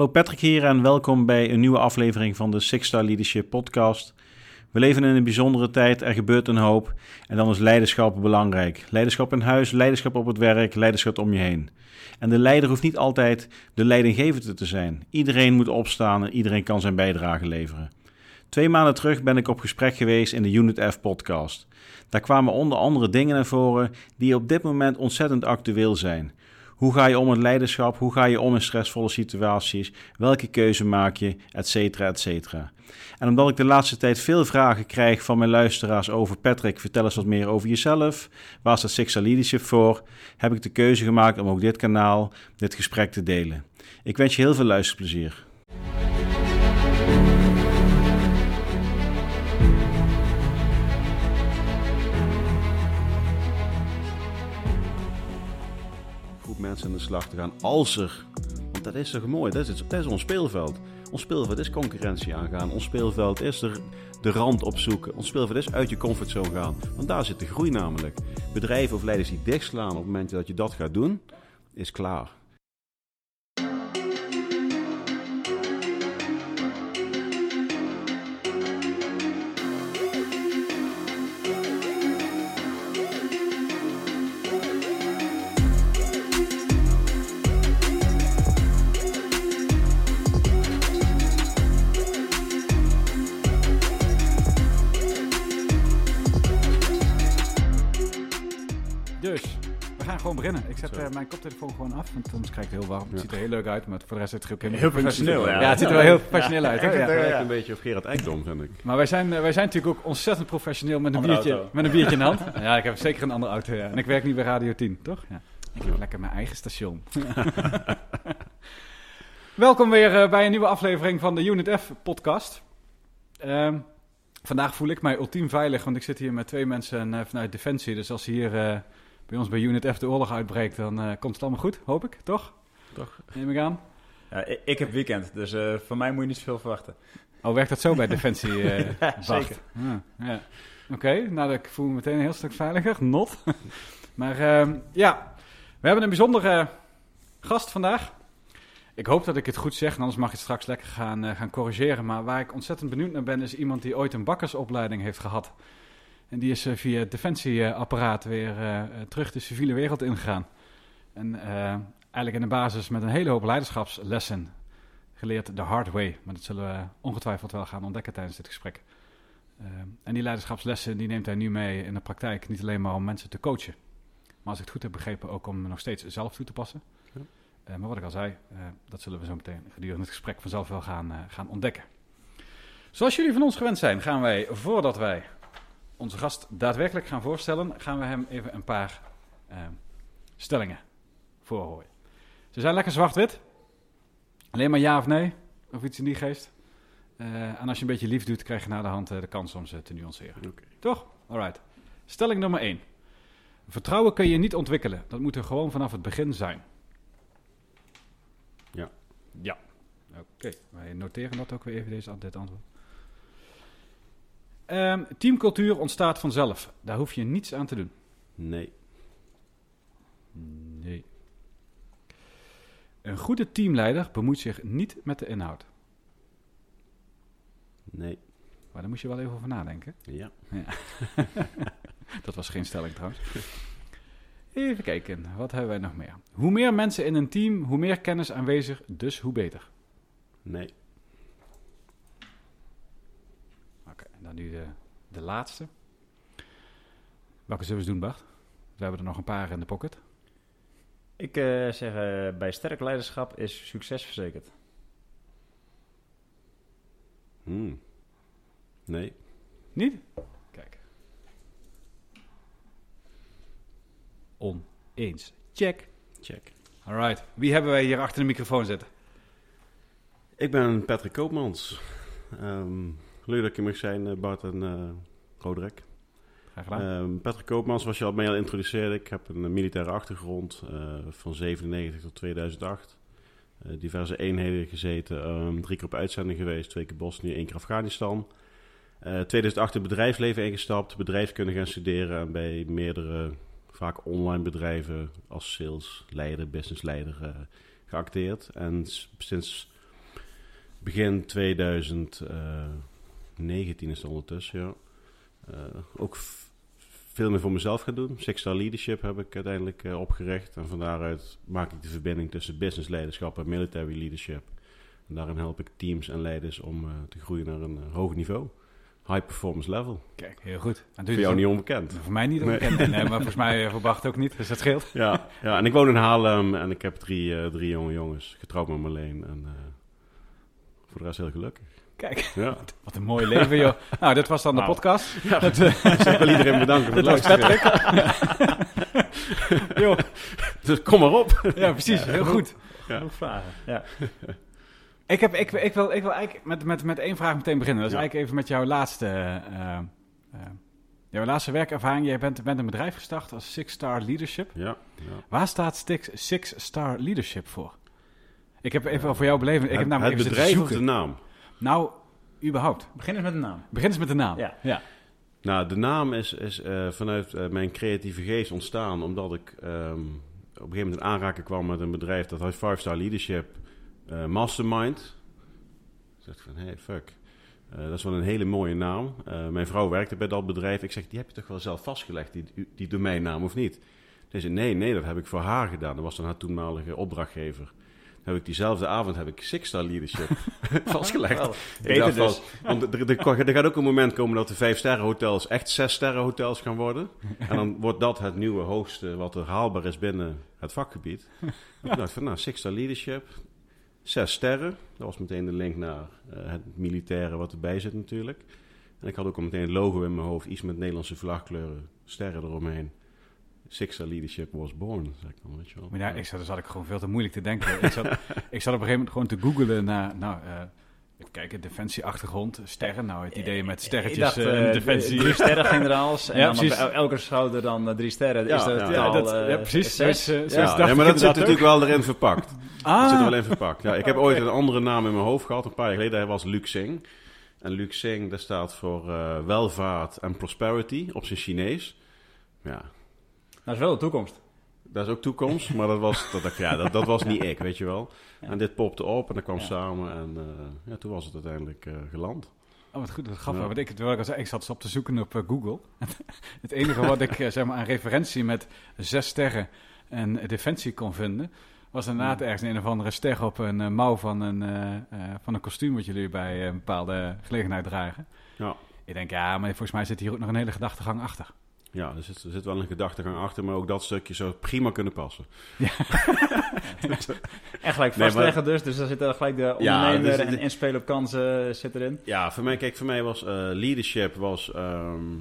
Hallo Patrick hier en welkom bij een nieuwe aflevering van de Six Star Leadership Podcast. We leven in een bijzondere tijd, er gebeurt een hoop en dan is leiderschap belangrijk. Leiderschap in huis, leiderschap op het werk, leiderschap om je heen. En de leider hoeft niet altijd de leidinggevende te zijn. Iedereen moet opstaan en iedereen kan zijn bijdrage leveren. Twee maanden terug ben ik op gesprek geweest in de Unit F podcast. Daar kwamen onder andere dingen naar voren die op dit moment ontzettend actueel zijn. Hoe ga je om met leiderschap? Hoe ga je om in stressvolle situaties? Welke keuze maak je? Etcetera, etcetera. En omdat ik de laatste tijd veel vragen krijg van mijn luisteraars over Patrick, vertel eens wat meer over jezelf. Waar staat Sixer Leadership voor? Heb ik de keuze gemaakt om ook dit kanaal, dit gesprek te delen. Ik wens je heel veel luisterplezier. Mensen de slag te gaan als er, want dat is toch mooi, dat is, dat is ons speelveld. Ons speelveld is concurrentie aangaan. Ons speelveld is er de rand opzoeken. Ons speelveld is uit je comfortzone gaan. Want daar zit de groei namelijk. Bedrijven of leiders die dichtslaan op het moment dat je dat gaat doen, is klaar. Gewoon beginnen. Ik zet eh, mijn koptelefoon gewoon af, want anders krijg ik het heel warm. Het ziet er heel leuk uit, maar voor de rest zit het ook Heel professioneel, ja. Ja, het ziet er wel heel professioneel uit. Eh, lijkt ja. een beetje op Gerard Ekdom, vind ik. Maar wij zijn, eh, wij zijn natuurlijk ook ontzettend professioneel met een, Andere biertje, auto. met een biertje in de hand. Ja, ik heb zeker een andere auto. Ja. En ik werk niet bij Radio 10, toch? Ja. Ik heb lekker mijn eigen station. Welkom weer eh, bij een nieuwe aflevering van de Unit F podcast. Ehm, vandaag voel ik mij ultiem veilig, want ik zit hier met twee mensen vanuit Defensie. Dus als hier eh, bij ons bij Unit F de oorlog uitbreekt, dan eh, komt het allemaal goed, hoop ik, toch? Toch? Neem ik aan. Ja, ik, ik heb weekend, dus eh van mij moet je niet zoveel verwachten. Oh, werkt dat zo bij Defensie? eh Ja, Bart? zeker. Ah, ja. Oké, nou ik voel me meteen een heel stuk veiliger. Not. maar ehm, ja, we hebben een bijzondere gast vandaag. Ik hoop dat ik het goed zeg, en anders mag je het straks lekker gaan, eh, gaan corrigeren. Maar waar ik ontzettend benieuwd naar ben, is iemand die ooit een bakkersopleiding heeft gehad. En die is eh, via het defensieapparaat weer eh, eh, terug de civiele wereld ingegaan. En eigenlijk in de basis met een hele hoop leiderschapslessen geleerd de hard way. Maar dat zullen we ongetwijfeld wel gaan ontdekken tijdens dit gesprek. Uh, en die leiderschapslessen die neemt hij nu mee in de praktijk. Niet alleen maar om mensen te coachen. Maar als ik het goed heb begrepen ook om nog steeds zelf toe te passen. Ja. Uh, maar wat ik al zei, uh, dat zullen we zo meteen gedurende het gesprek vanzelf wel gaan, gaan ontdekken. Zoals jullie van ons gewend zijn, gaan wij voordat wij onze gast daadwerkelijk gaan voorstellen, gaan we hem even een paar uh, stellingen voorhouden. Ze zijn lekker zwart-wit. Alleen maar ja of nee, of iets in die geest. Uh, en als je een beetje lief doet, krijg je na de hand uh, de kans om ze te nuanceren. Okay. Toch? Alright. Stelling nummer 1. Vertrouwen kun je niet ontwikkelen. Dat moet er gewoon vanaf het begin zijn. Ja. Ja. Oké, okay. wij noteren dat ook weer even, deze, dit antwoord. Um, teamcultuur ontstaat vanzelf. Daar hoef je niets aan te doen. Nee. Nee. Een goede teamleider bemoeit zich niet met de inhoud. Nee. Maar daar moest je wel even over nadenken. Ja. ja. dat was geen stelling trouwens. Even kijken, wat hebben wij nog meer? Hoe meer mensen in een team, hoe meer kennis aanwezig, dus hoe beter. Nee. Oké, okay, en dan nu de, de laatste. Welke zullen we doen, Bart? We hebben er nog een paar in de pocket. Ik uh, zeg, uh, bij sterk leiderschap is succes verzekerd. Hmm. Nee. Niet? Kijk. Oneens. Check. Check. Alright. Wie hebben wij hier achter de microfoon zitten? Ik ben Patrick Koopmans. Um, leuk dat hier mag zijn, Bart en uh, Roderick. Graag gedaan. Um, Patrick Koopmans was je al mee al introduceerde. Ik heb een militaire achtergrond uh, van 97 tot 2008. Uh, diverse eenheden gezeten. Um, drie keer op uitzending geweest. Twee keer Bosnië, één keer Afghanistan. Uh, 2008 in het bedrijfsleven ingestapt. Bedrijfskunde gaan studeren. En bij meerdere, vaak online bedrijven als salesleider, businessleider uh, geacteerd. En sinds begin 2019 is het ondertussen, ja. Eh, ook veel meer voor mezelf gaan doen. Six Star Leadership heb ik uiteindelijk eh, opgericht. En van daaruit maak ik de verbinding tussen business leiderschap en military leadership. En daarin help ik teams en leiders om eh, te groeien naar een hoog niveau. High performance level. Kijk, heel goed. En Voor je jou niet onbekend. Voor mij niet onbekend. Nee. maar volgens mij Bart ook niet, dus dat scheelt. Ja, ja, en ik woon in Haarlem en ik heb drie, drie jonge jongens. Getrouwd met Marleen. En eh, voor de rest heel gelukkig. Kijk, Ja. wat een mooi leven, joh. Nou, dit was dan de Wauw. podcast. Ja, dat, ik wil iedereen bedanken voor het was luisteren. Joh. Dus kom maar op. Ja, precies. Heel goed. Ja. Vragen. Ja. Ik, heb, ik, ik, wil, ik wil eigenlijk met, met, met één vraag meteen beginnen. Dat is Ja. eigenlijk even met jouw laatste, eh, eh, jouw laatste werkervaring. Jij bent, bent een bedrijf gestart als Six Star Leadership. Ja, ja. Waar staat Six, Six Star Leadership voor? Ik heb even voor jou beleven. Ik heb het, namelijk het even bedrijf of de naam? Nou, überhaupt. Begin eens met een naam. Begin eens met de naam. Ja. ja. Nou, de naam is, is eh, vanuit eh, mijn creatieve geest ontstaan omdat ik ehm, op een gegeven moment in aanraking kwam met een bedrijf dat heet Five Star Leadership eh, Mastermind. Ik zeg van, hey, fuck. Eh, dat is wel een hele mooie naam. Eh, mijn vrouw werkte bij dat bedrijf. Ik zeg, die heb je toch wel zelf vastgelegd, die, die domeinnaam, of niet? Ze zei, nee, nee, dat heb ik voor haar gedaan. Dat was dan haar toenmalige opdrachtgever. Heb ik diezelfde avond heb ik Six Star Leadership vastgelegd. Wel, Ik Beter dacht dus. want er, er, er gaat ook een moment komen dat de vijf sterren hotels echt zes sterren hotels gaan worden. En dan wordt dat het nieuwe hoogste wat er haalbaar is binnen het vakgebied. Ik dacht van, nou, Six Star Leadership, zes sterren. Dat was meteen de link naar eh, het militaire wat erbij zit natuurlijk. En ik had ook al meteen het logo in mijn hoofd, iets met Nederlandse vlagkleuren, sterren eromheen. Six Star Leadership was born, zeg ik dan, weet je wel. Maar ja, ik zat, daar zat ik gewoon veel te moeilijk te denken. ik, zat, ik zat op een gegeven moment gewoon te googlen naar, nou, eh, even kijken, defensieachtergrond, sterren. Nou, het idee met sterretjes dacht, eh, eh, defensie. Drie sterrengeneraals. En Ja, dan op precies. elke schouder dan drie sterren. Ja, is dat ja. al, dat, ja, precies. zes? Zo Ja. maar dat zit natuurlijk wel erin verpakt. ook. Dat zit er Ah, wel in verpakt. Ja, ik heb ooit een andere naam in mijn hoofd gehad, een paar jaar geleden. Hij was Luc Singh. En Luc Singh, dat staat voor eh, welvaart en prosperity op zijn Chinees. Ja, Dat is wel de toekomst. dat is ook toekomst, maar dat was, dat, ja, dat, dat was niet ik, weet je wel. Ja. En dit popte op en dat kwam Ja. samen en eh, ja, toen was het uiteindelijk eh, geland. Oh, wat goed, wat grappig. Ja. Want ik, terwijl ik, al zei, ik zat dus op te zoeken op eh, Google. het enige wat ik zeg maar, aan referentie met zes sterren en defensie kon vinden... was inderdaad ergens een of andere ster op een mouw van een, eh, eh, van een kostuum... wat jullie bij een bepaalde gelegenheid dragen. Ja. Ik denk, ja, maar volgens mij zit hier ook nog een hele gedachtegang achter. Ja, er zit, er zit wel een gedachtegang achter, maar ook dat stukje zou prima kunnen passen. En gelijk Nee, vastleggen dus. Dus daar zit er gelijk de Ja, ondernemer dus- en inspelen op kansen eh, zit erin. Ja, voor mij, kijk, voor mij was eh, leadership was, ehm,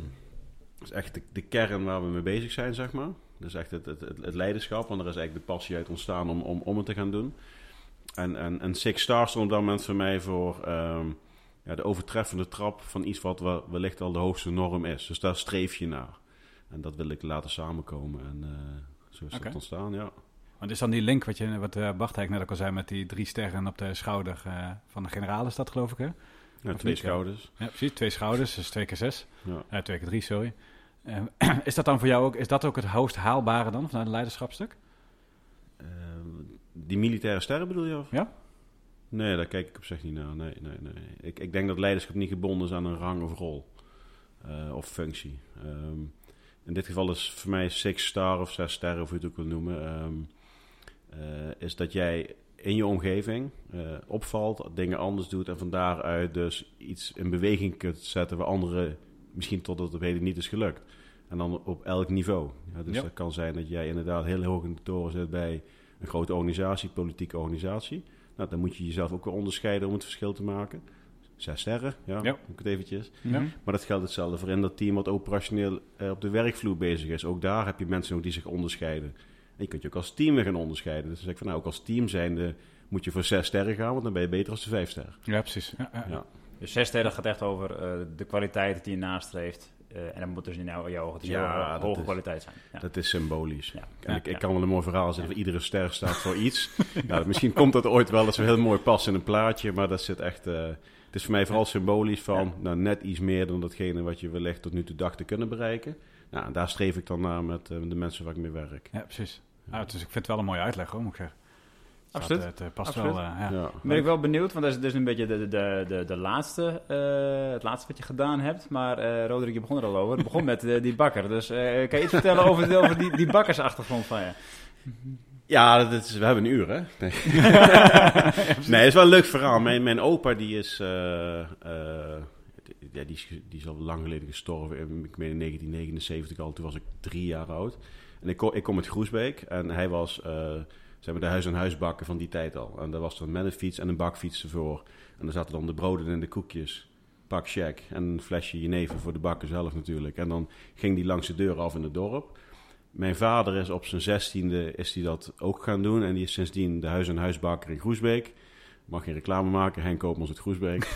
is echt de, de kern waar we mee bezig zijn, zeg maar. Dus echt het, het, het, het leiderschap, want er is eigenlijk de passie uit ontstaan om, om, om het te gaan doen. En, en, en Six Stars stond op dat moment voor mij voor ehm, ja, de overtreffende trap van iets wat wel- wellicht al de hoogste norm is. Dus daar streef je naar. En dat wil ik laten samenkomen. En eh, zo is Oké. dat ontstaan, ja. Want is dan die link wat, je, wat eh, Bart net ook al zei... met die drie sterren op de schouder eh, van de generaal is dat, geloof ik, hè? ja Of twee niet, schouders. Ja, precies. Twee schouders, dus twee keer zes. Ja. Ja, twee keer drie, sorry. Eh, is dat dan voor jou ook, is dat ook het hoogst haalbare dan, vanuit het leiderschapstuk? Eh, die militaire sterren bedoel je? Of? Ja. Nee, daar kijk ik op zich niet naar. Nee, nee, nee. Ik, ik denk dat leiderschap niet gebonden is aan een rang of rol. of functie. Ehm, in dit geval is voor mij six star of zes sterren, of hoe je het ook wil noemen. ehm, eh, is dat jij in je omgeving eh, opvalt, dingen anders doet en van daaruit dus iets in beweging kunt zetten waar anderen misschien tot het op heden niet is gelukt. En dan op elk niveau. Ja, dus Ja. dat kan zijn dat jij inderdaad heel hoog in de toren zit bij een grote organisatie, politieke organisatie. Nou, dan moet je jezelf ook wel onderscheiden om het verschil te maken. Zes sterren, ja, Ja. noem ik het eventjes. Ja. Maar dat geldt hetzelfde voor in dat team wat operationeel eh, op de werkvloer bezig is. Ook daar heb je mensen nog die zich onderscheiden. En je kunt je ook als team weer gaan onderscheiden. Dus dan zeg ik van nou, ook als team zijnde moet je voor zes sterren gaan, want dan ben je beter als de vijf sterren. Ja, precies. Ja, ja. Ja. Dus zes sterren gaat echt over eh, de kwaliteit die je nastreeft. Eh, en dat moet dus in jouw, jouw ogen dus Ja, heel hoge, dat hoge is- kwaliteit zijn. Ja. Dat is symbolisch. Ja. En Ja, ik, ik kan wel een mooi verhaal zetten. voor Iedere ster staat voor iets. ja, misschien komt dat ooit wel. Dat is wel heel mooi passen in een plaatje. Maar dat zit echt... eh, het is voor mij vooral symbolisch van... Ja. Nou, net iets meer dan datgene wat je wellicht tot nu toe dacht te kunnen bereiken. Nou, en daar streef ik dan naar met eh, de mensen waar ik mee werk. Ja, precies. Nou, dus ik vind het wel een mooie uitleg, hoor, moet ik zeggen. Absoluut. Het, het past Absoluut. wel, eh, ja. Ja. Ben ik wel benieuwd, want dat is dus een beetje de, de, de, de laatste, eh, het laatste wat je gedaan hebt. Maar eh Roderick, je begon er al over. Het begon met eh, die bakker. Dus eh, kan je iets vertellen over, over die, die bakkersachtergrond van je? Ja, dat is, we hebben een uur, hè? Nee, nee het is wel een leuk verhaal. Mijn, mijn opa, die is... eh, eh, ja, die, is, die is al lang geleden gestorven. Ik meen in 1979 al. Toen was ik drie jaar oud. En ik, kom- ik kom uit Groesbeek. En hij was... eh ze hebben de huis-aan-huis-bakken van die tijd al. En daar was dan met een fiets en een bakfiets ervoor. En daar zaten dan de broden en de koekjes. Pak check. En een flesje jenever voor de bakker zelf natuurlijk. En dan ging die langs de deur af in het dorp. Mijn vader is op zijn zestiende is die dat ook gaan doen. En die is sindsdien de huis-aan-huisbakker in Groesbeek. Mag geen reclame maken. Henk Koopmans uit Groesbeek.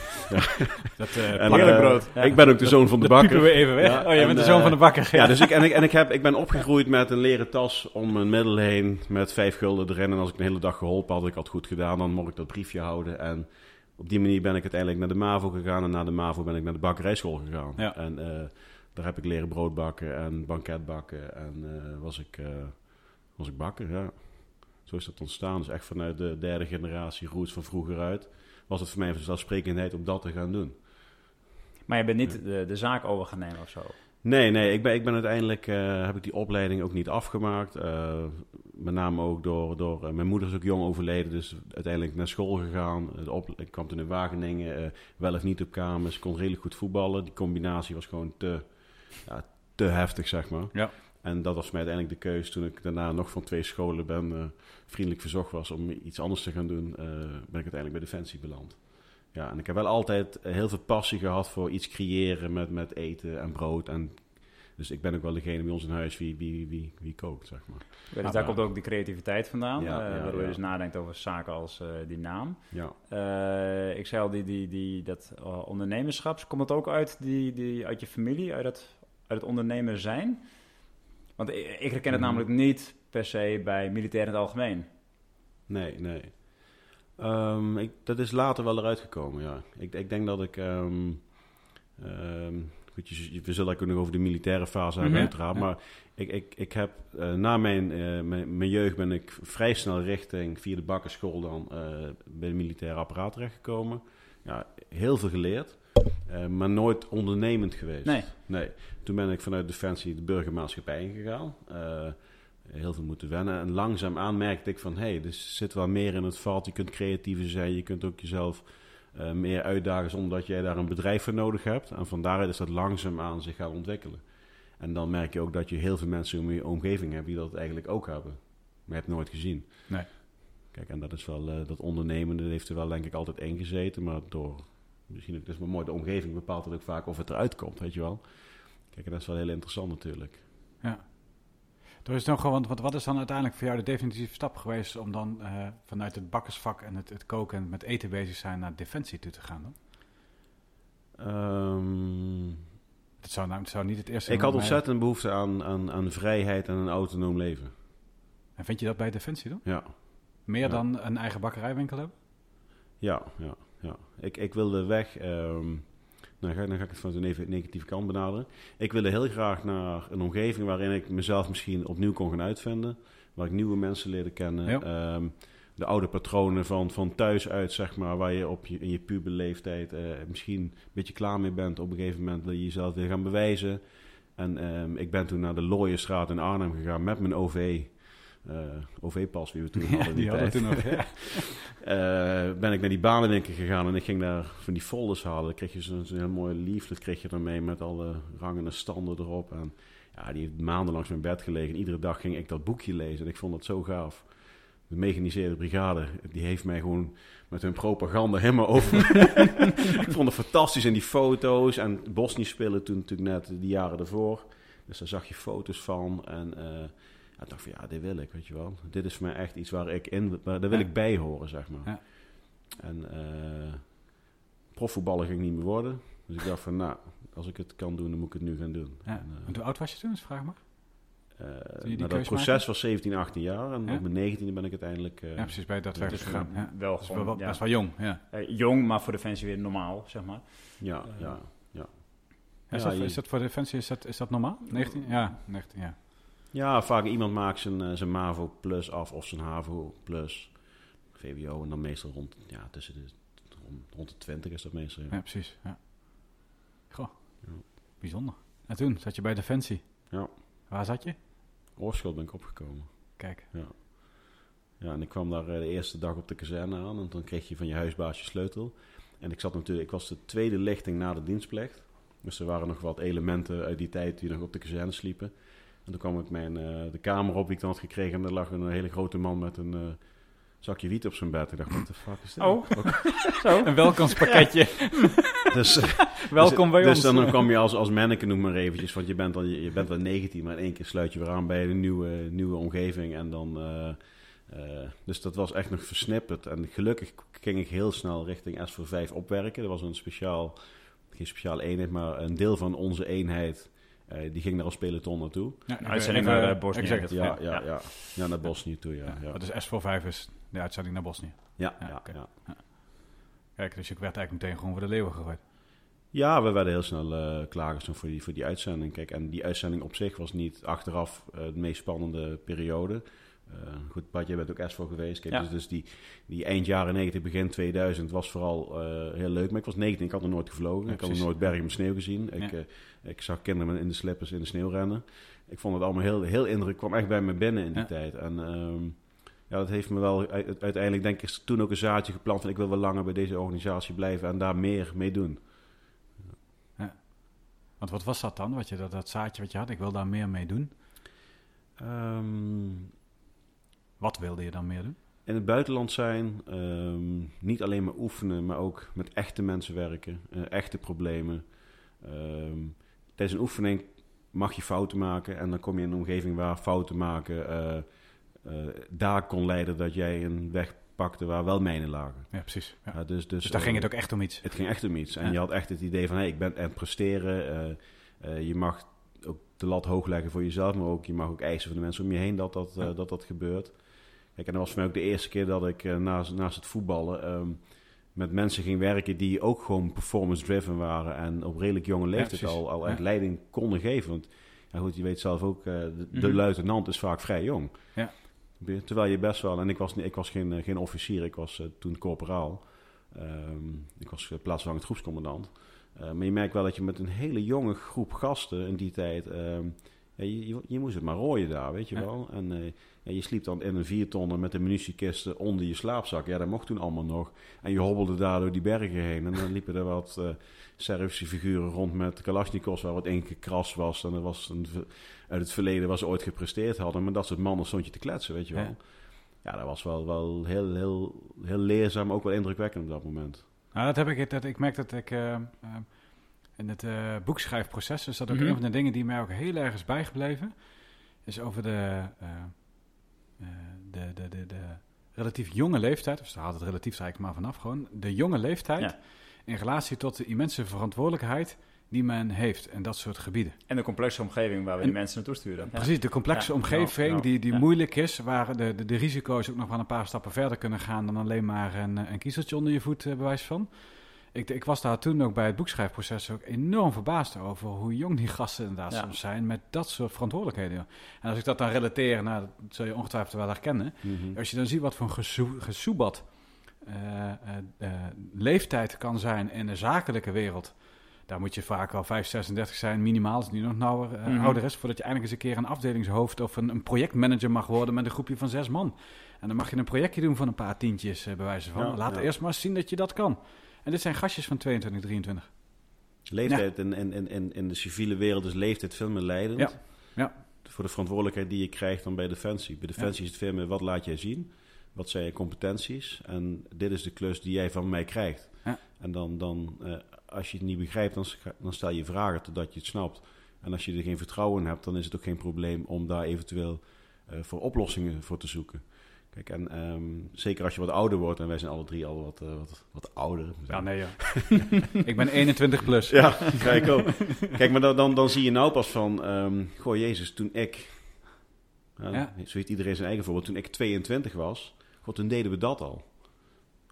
Dat, eh, En, plakken eh, we brood. Ja. Ik ben ook de zoon van de Dat bakker. piepen we even weg. Ja, oh, jij en, bent de zoon eh, van de bakker. Ja, dus ik, en ik, en ik, heb, ik ben opgegroeid met een leren tas om mijn middel heen met vijf gulden erin. En als ik een hele dag geholpen had, ik had goed gedaan, dan mocht ik dat briefje houden. En op die manier ben ik uiteindelijk naar de MAVO gegaan. En na de MAVO ben ik naar de bakkerijschool gegaan. Ja. En eh, daar heb ik leren brood bakken en banket bakken. En eh, was, ik, eh, was ik bakker, ja. Zo is dat ontstaan. Dus echt vanuit de derde generatie roots van vroeger uit. Was het voor mij een vanzelfsprekendheid om dat te gaan doen. Maar je bent niet de, de zaak over gaan nemen of zo. Nee, nee, ik ben, ik ben uiteindelijk, eh, heb ik die opleiding ook niet afgemaakt. Eh, met name ook door, door mijn moeder is ook jong overleden, dus uiteindelijk naar school gegaan. De op, ik kwam toen in Wageningen, wel of niet op kamers, kon redelijk goed voetballen. Die combinatie was gewoon te, ja, te heftig, zeg maar. Ja. En dat was mij uiteindelijk de keuze toen ik daarna nog van twee scholen ben, eh, vriendelijk verzocht was om iets anders te gaan doen, eh, ben ik uiteindelijk bij Defensie beland. Ja, en ik heb wel altijd heel veel passie gehad voor iets creëren met, met eten en brood. En, dus ik ben ook wel degene bij ons in huis wie, wie, wie, wie kookt, zeg maar. Ja, dus Ah, daar ja. komt ook die creativiteit vandaan. Ja, eh, ja, waardoor je dus nadenkt over zaken als eh, die naam. Ja. Eh, ik zei al, die, die, die, dat ondernemerschap, komt dat ook uit, die, die, uit je familie, uit het, uit het ondernemer zijn? Want ik, ik herken het Mhm. namelijk niet per se bij militair in het algemeen. Nee, nee. Ehm, ik, dat is later wel eruit gekomen, ja. Ik, ik denk dat ik... ehm, goed, je, we zullen ook nog over de militaire fase hebben, Mhm. uiteraard. Ja. Maar ik, ik, ik heb eh, na mijn, eh, mijn, mijn jeugd ben ik vrij snel richting, via de bakkerschool dan, eh, bij de militaire apparaat terechtgekomen. Ja, heel veel geleerd, eh, maar nooit ondernemend geweest. Nee. Nee. Toen ben ik vanuit Defensie de burgermaatschappij ingegaan. Eh, heel veel moeten wennen. En langzaamaan merkte ik van, hé, hey, er zit wel meer in het valt. Je kunt creatiever zijn, je kunt ook jezelf eh, meer uitdagen zonder dat jij daar een bedrijf voor nodig hebt. En van daaruit is dat langzaamaan zich gaan ontwikkelen. En dan merk je ook dat je heel veel mensen in je omgeving hebt die dat eigenlijk ook hebben. Maar je hebt nooit gezien. Nee. Kijk, en dat is wel, dat ondernemende heeft er wel denk ik altijd ingezeten. Maar door, misschien ook, dat is wel mooi, de omgeving bepaalt ook vaak of het eruit komt, weet je wel. Kijk, dat is wel heel interessant natuurlijk. Er is nog gewoon, want wat, wat is dan uiteindelijk voor jou de definitieve stap geweest om dan eh, vanuit het bakkersvak en het, het koken en met eten bezig zijn naar defensie toe te gaan? Dan? Ehm, Het zou, nou, het zou niet het eerste ik had mij- ontzettend behoefte aan, aan, aan vrijheid en een autonoom leven. En vind je dat bij defensie dan? Ja, Meer Ja. dan een eigen bakkerijwinkel hebben? ja, ja. Ja. Ik, ik wilde weg. nou, ga, dan ga ik het van de neg- negatieve kant benaderen. Ik wilde heel graag naar een omgeving waarin ik mezelf misschien opnieuw kon gaan uitvinden. Waar ik nieuwe mensen leerde kennen. Ja. Ehm, de oude patronen van, van thuis uit, zeg maar, waar je op je, in je puberleeftijd eh, misschien een beetje klaar mee bent. Op een gegeven moment wil je jezelf weer gaan bewijzen. En ehm, ik ben toen naar de Looierstraat in Arnhem gegaan met mijn OV. Eh, OV-pas, wie we toen hadden. in die hadden tijd. toen nog. Ja. Eh, ben ik naar die banenwinkel gegaan en ik ging daar van die folders halen. Dan kreeg je zo'n heel mooi leaflet kreeg je dan mee met alle rangen en standen erop. En ja, die heeft maanden langs mijn bed gelegen. En iedere dag ging ik dat boekje lezen en ik vond dat zo gaaf. De mechaniseerde brigade, die heeft mij gewoon met hun propaganda helemaal over. ik vond het fantastisch en die foto's. En Bosnië spelen toen natuurlijk net de jaren ervoor. Dus daar zag je foto's van. En eh, ja, ik dacht van ja, dit wil ik, weet je wel. Dit is voor mij echt iets waar ik in, waar, daar wil Ja. ik bij horen, zeg maar. Ja. En eh profvoetballer ging ik niet meer worden. Dus ik dacht van nou, als ik het kan doen, dan moet ik het nu gaan doen. Ja. En, eh, En hoe oud was je toen, is de vraag maar? eh, die nou, dat proces was 17, 18 jaar. En Ja. op mijn 19e ben ik uiteindelijk... eh, ja, precies, bij dat werk Dus gegaan. Ja. wel wel, gewoon wel- ja, best wel jong, ja. jong, maar voor Defensie weer normaal, zeg maar. ja, ja, ja. Is, Ja, dat, je- is dat voor defensie, is dat, is dat normaal? 19? Ja, 19, ja. Ja, vaak iemand maakt zijn, eh, zijn MAVO plus af of zijn HAVO plus. VWO en dan meestal rond, ja, tussen de, rond, de 20 is dat meestal. Ja. Ja, precies. Ja. Goh, Ja. bijzonder. En toen zat je bij Defensie. Ja. Waar zat je? Oorschot ben ik opgekomen. Kijk. Ja, en ik kwam daar eh, de eerste dag op de kazerne aan en dan kreeg je van je huisbaas je sleutel. En ik zat natuurlijk, ik was de tweede lichting na de dienstplicht. Dus er waren nog wat elementen uit die tijd die nog op de kazerne sliepen. En toen kwam ik mijn, eh, de kamer op die ik dan had gekregen en er lag een hele grote man met een eh, zakje wiet op zijn bed. Ik dacht, wat de fuck is dit? Oh. Ook- Een welkomstpakketje. dus, eh, Welkom bij dus ons. dan kwam je als, als manneke, noem maar eventjes, want je bent, dan, je, je bent wel 19, maar in één keer sluit je weer aan bij een nieuwe, nieuwe omgeving. En dan, eh, eh, dus dat was echt nog versnipperd. En gelukkig ging ik heel snel richting S voor 5 opwerken. Er was een speciaal, geen speciale eenheid, maar een deel van onze eenheid, die ging daar als peloton naartoe. Ja, uitzending naar, eh, Bosnië. Exact. Ja, Ja, ja, ja. Ja, naar Bosnië toe, ja. Ja. Is S45 is de uitzending naar Bosnië. ja, Ja, ja. Kijk, dus ik werd eigenlijk meteen gewoon voor de leeuwen gegooid. Ja, we werden heel snel eh klaargestoomd voor die, voor die uitzending. Kijk, en die uitzending op zich was niet achteraf eh, de meest spannende periode. Eh, goed, Bart, jij bent ook S voor geweest. Kijk, Ja. dus, dus die, die eind jaren 90, begin 2000 was vooral eh, heel leuk. Maar ik was 19, ik had nog nooit gevlogen. Ja, ik had nog nooit bergen met sneeuw gezien. Ik, eh, ik zag kinderen in de slippers in de sneeuw rennen. Ik vond het allemaal heel, heel indruk. kwam echt bij me binnen in die tijd. En ehm, ja, dat heeft me wel uiteindelijk, denk ik, is toen ook een zaadje geplant. Van ik wil wel langer bij deze organisatie blijven en daar meer mee doen. Want wat was dat dan? Wat je, dat, dat zaadje wat je had, ik wil daar meer mee doen. Ehm, Wat wilde je dan meer doen? in het buitenland zijn, ehm, niet alleen maar oefenen, maar ook met echte mensen werken, eh, echte problemen. Ehm, tijdens een oefening mag je fouten maken en dan kom je in een omgeving waar fouten maken eh, eh, daar kon leiden dat jij een weg pakte waar wel mijnen lagen. Ja, precies. Ja. Ja, dus, dus, Dus daar ging het ook echt om iets. Het ging echt om iets. En Ja. je had echt het idee van, hey, ik ben aan het presteren. je mag ook de lat hoog leggen voor jezelf, maar ook je mag ook eisen van de mensen om je heen dat dat, dat, dat gebeurt. Kijk, en dat was voor mij ook de eerste keer dat ik eh, naast, naast het voetballen ehm, met mensen ging werken die ook gewoon performance-driven waren en op redelijk jonge leeftijd al, al echt Ja. leiding konden geven. Want ja, goed, je weet zelf ook, eh, de, de Mhm. luitenant is vaak vrij jong. Ja. Terwijl je best wel, en ik was, niet- ik was geen, eh, geen officier, ik was toen corporaal. Ehm, ik was uh, plaatsvervangend groepscommandant. Maar je merkt wel dat je met een hele jonge groep gasten in die tijd... ehm, je, je, je moest het maar rooien daar, weet je wel. En ja, je sliep dan in een viertonner met de munitiekisten onder je slaapzak. Ja, dat mocht toen allemaal nog. En je hobbelde daar door die bergen heen. En dan liepen er wat eh Servische figuren rond met Kalashnikovs waar wat één gekrast was. En dat was een, uit het verleden ze ooit gepresteerd hadden. Maar dat soort mannen stond je te kletsen, weet je wel. Ja. Ja, dat was wel, wel heel, heel, heel leerzaam, ook wel indrukwekkend op dat moment. Nou, dat heb ik. Dat, ik merk dat ik eh, eh, in het boekschrijfproces is dat ook Mhm. een van de dingen die mij ook heel erg is bijgebleven. Is over de, de, de, de, de relatief jonge leeftijd, of ze haalt het relatief eigenlijk maar vanaf gewoon, de jonge leeftijd Ja. in relatie tot de immense verantwoordelijkheid die men heeft in dat soort gebieden. En de complexe omgeving waar we En- die mensen naartoe sturen. Ja. Precies, de complexe Ja, omgeving die, die moeilijk is, waar de, de, de risico's ook nog wel een paar stappen verder kunnen gaan dan alleen maar een, eh, een kiezeltje onder je voet, eh, bewijs van. Ik, ik was daar toen ook bij het boekschrijfproces ook enorm verbaasd over hoe jong die gasten inderdaad Ja. soms zijn met dat soort verantwoordelijkheden. En als ik dat dan relateer, nou, dat zul je ongetwijfeld wel herkennen. Als je dan ziet wat voor een gesoe- gesoebat eh, eh, eh, leeftijd kan zijn in de zakelijke wereld. Daar moet je vaak wel 5, 36 zijn, minimaal, als het nu nog nauwer, Mhm. ouder is, voordat je eindelijk eens een keer een afdelingshoofd of een, een projectmanager mag worden met een groepje van zes man. En dan mag je een projectje doen van een paar tientjes, bij wijze van. Ja, Laat ja. eerst maar eens zien dat je dat kan. En dit zijn gastjes van 22, 23. Leeftijd in, in, in, in de civiele wereld is leeftijd veel meer leidend. Ja, ja. Voor de verantwoordelijkheid die je krijgt dan bij Defensie. Bij Defensie is het veel meer wat laat jij zien, wat zijn je competenties en dit is de klus die jij van mij krijgt. Ja. En dan, dan eh, als je het niet begrijpt, dan, dan stel je vragen totdat je het snapt. En als je er geen vertrouwen in hebt, dan is het ook geen probleem om daar eventueel eh, voor oplossingen voor te zoeken. Kijk, en ehm, zeker als je wat ouder wordt, en wij zijn alle drie al wat, eh, wat, wat ouder. Ja, nee joh. ik ben 21 plus. Ja, kijk ook. Kijk, maar dan, dan, dan zie je nou pas van... ehm goh, Jezus, toen ik... Ja, Ja. Zo heeft iedereen zijn eigen voorbeeld. Toen ik 22 was, god, toen deden we dat al.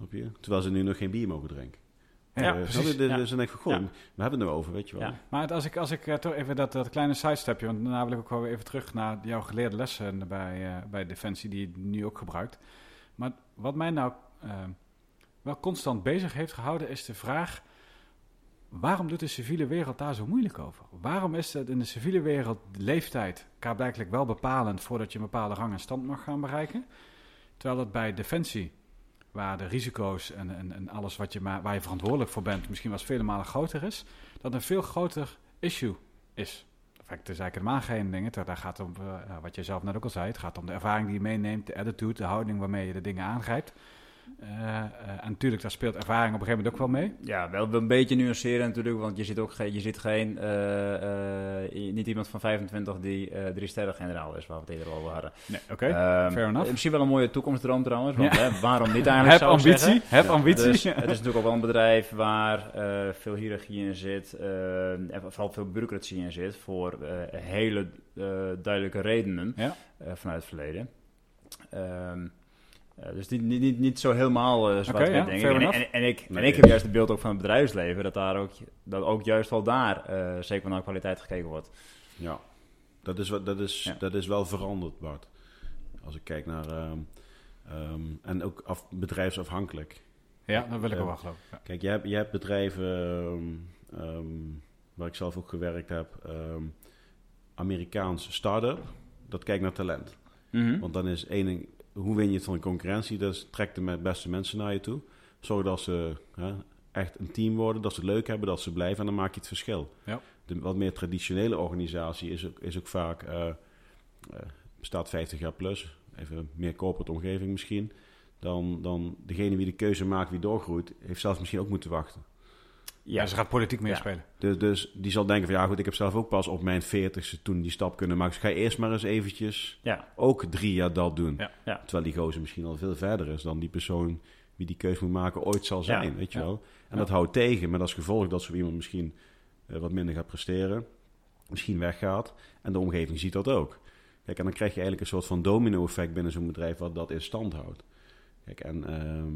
Je? Terwijl ze nu nog geen bier mogen drinken. Ja, precies. Dus Ja. dan denk ik van, goh, Ja. we hebben het er over, weet je wel. Ja. Maar het- als ik, als ik eh, toch even dat, dat kleine sidestepje, want daarna wil ik ook wel even terug naar jouw geleerde lessen bij, eh, bij Defensie, die je nu ook gebruikt. Maar wat mij nou eh, wel constant bezig heeft gehouden, is de vraag: waarom doet de civiele wereld daar zo moeilijk over? Waarom is het in de civiele wereld de leeftijd blijkbaar wel bepalend voordat je een bepaalde rang en stand mag gaan bereiken? Terwijl dat bij defensie, waar de risico's en, en, en alles wat je maar, waar je verantwoordelijk voor bent, misschien wel eens vele malen groter is, dat een veel groter issue is. Het is eigenlijk geen dingen. Daar gaat het om, uh, wat je zelf net ook al zei, het gaat om de ervaring die je meeneemt, de attitude, de houding waarmee je de dingen aangrijpt. Uh, uh, en natuurlijk, daar speelt ervaring op een gegeven moment ook wel mee. Ja, wel een beetje nuanceren natuurlijk, want je zit ook geen, je zit geen uh, niet iemand van 25 die drie sterren generaal is, waar we het eerder over hadden. Nee, oké, okay. Ehm, fair enough. Misschien wel een mooie toekomstdroom trouwens, want ja. hè, waarom niet eigenlijk Heb ambitie, zeggen. heb ambitie. Dus, het is natuurlijk ook wel een bedrijf waar veel hiërarchie in zit, en vooral veel bureaucratie in zit, voor hele duidelijke redenen ja. vanuit het verleden. Um, uh, dus niet, niet, niet zo helemaal uh, zwart okay, ja, denk ik. En, en, en, ik. Nee, en ik heb juist het beeld ook van het bedrijfsleven, dat daar ook, dat ook juist wel daar uh, zeker naar kwaliteit gekeken wordt. Ja, dat is, dat is, Ja. dat is wel veranderd, Bart. Als ik kijk naar... ehm, ehm, en ook af, bedrijfsafhankelijk. Ja, dat wil ik ook wel geloven. Ja. Kijk, je hebt, je hebt bedrijven ehm, waar ik zelf ook gewerkt heb. ehm Amerikaans start-up. Dat kijkt naar talent. Mhm. Want dan is één ding, hoe win je het van de concurrentie? Dus trek de beste mensen naar je toe. Zorg dat ze hè, echt een team worden, dat ze het leuk hebben, dat ze blijven en dan maak je het verschil. Ja. De wat meer traditionele organisatie is ook, is ook vaak, eh, eh, bestaat 50 jaar plus, even meer corporate omgeving misschien. Dan, dan degene wie de keuze maakt wie doorgroeit, heeft zelfs misschien ook moeten wachten. Ja, ze gaat politiek Ja. meespelen. Dus, dus die zal denken van ja goed, ik heb zelf ook pas op mijn 40ste toen die stap kunnen maken. Dus ik ga eerst maar eens eventjes Ja, ook drie jaar dat doen. Ja. Ja. Terwijl die gozer misschien al veel verder is dan die persoon wie die keuze moet maken ooit zal zijn, Ja. weet je Ja. wel. En Ja. dat houdt tegen, met als gevolg dat zo iemand misschien eh, wat minder gaat presteren, misschien weggaat en de omgeving ziet dat ook. Kijk, en dan krijg je eigenlijk een soort van domino-effect binnen zo'n bedrijf wat dat in stand houdt. Kijk, en ehm,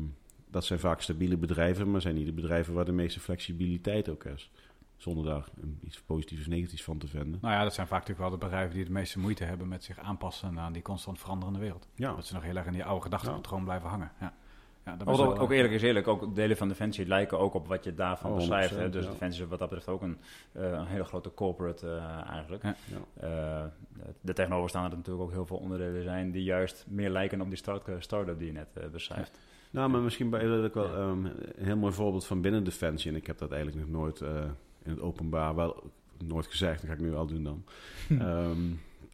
dat zijn vaak stabiele bedrijven, maar zijn niet de bedrijven waar de meeste flexibiliteit ook is. Zonder daar een, iets positiefs of negatiefs van te vinden. Nou ja, dat zijn vaak natuurlijk wel de bedrijven die het meeste moeite hebben met zich aanpassen aan die constant veranderende wereld. Ja, Dat ze nog heel erg in die oude gedachtepatroon blijven hangen. Ja. Ja, dat ook, is wel, ook, ook eerlijk is eerlijk, ook delen van Defensie lijken ook op wat je daarvan Oh, beschrijft. Hè? 100%, Dus ja. Defensie is wat dat betreft ook een, eh, een hele grote corporate eh, eigenlijk. Ja. Eh, de tegenover staan er natuurlijk ook heel veel onderdelen zijn die juist meer lijken op die start- start-up die je net eh, beschrijft. Nou, maar misschien bij dat ook wel ehm, een heel mooi voorbeeld van binnen Defensie. En ik heb dat eigenlijk nog nooit eh, in het openbaar, wel nooit gezegd. Dat ga ik nu wel doen dan. Ehm,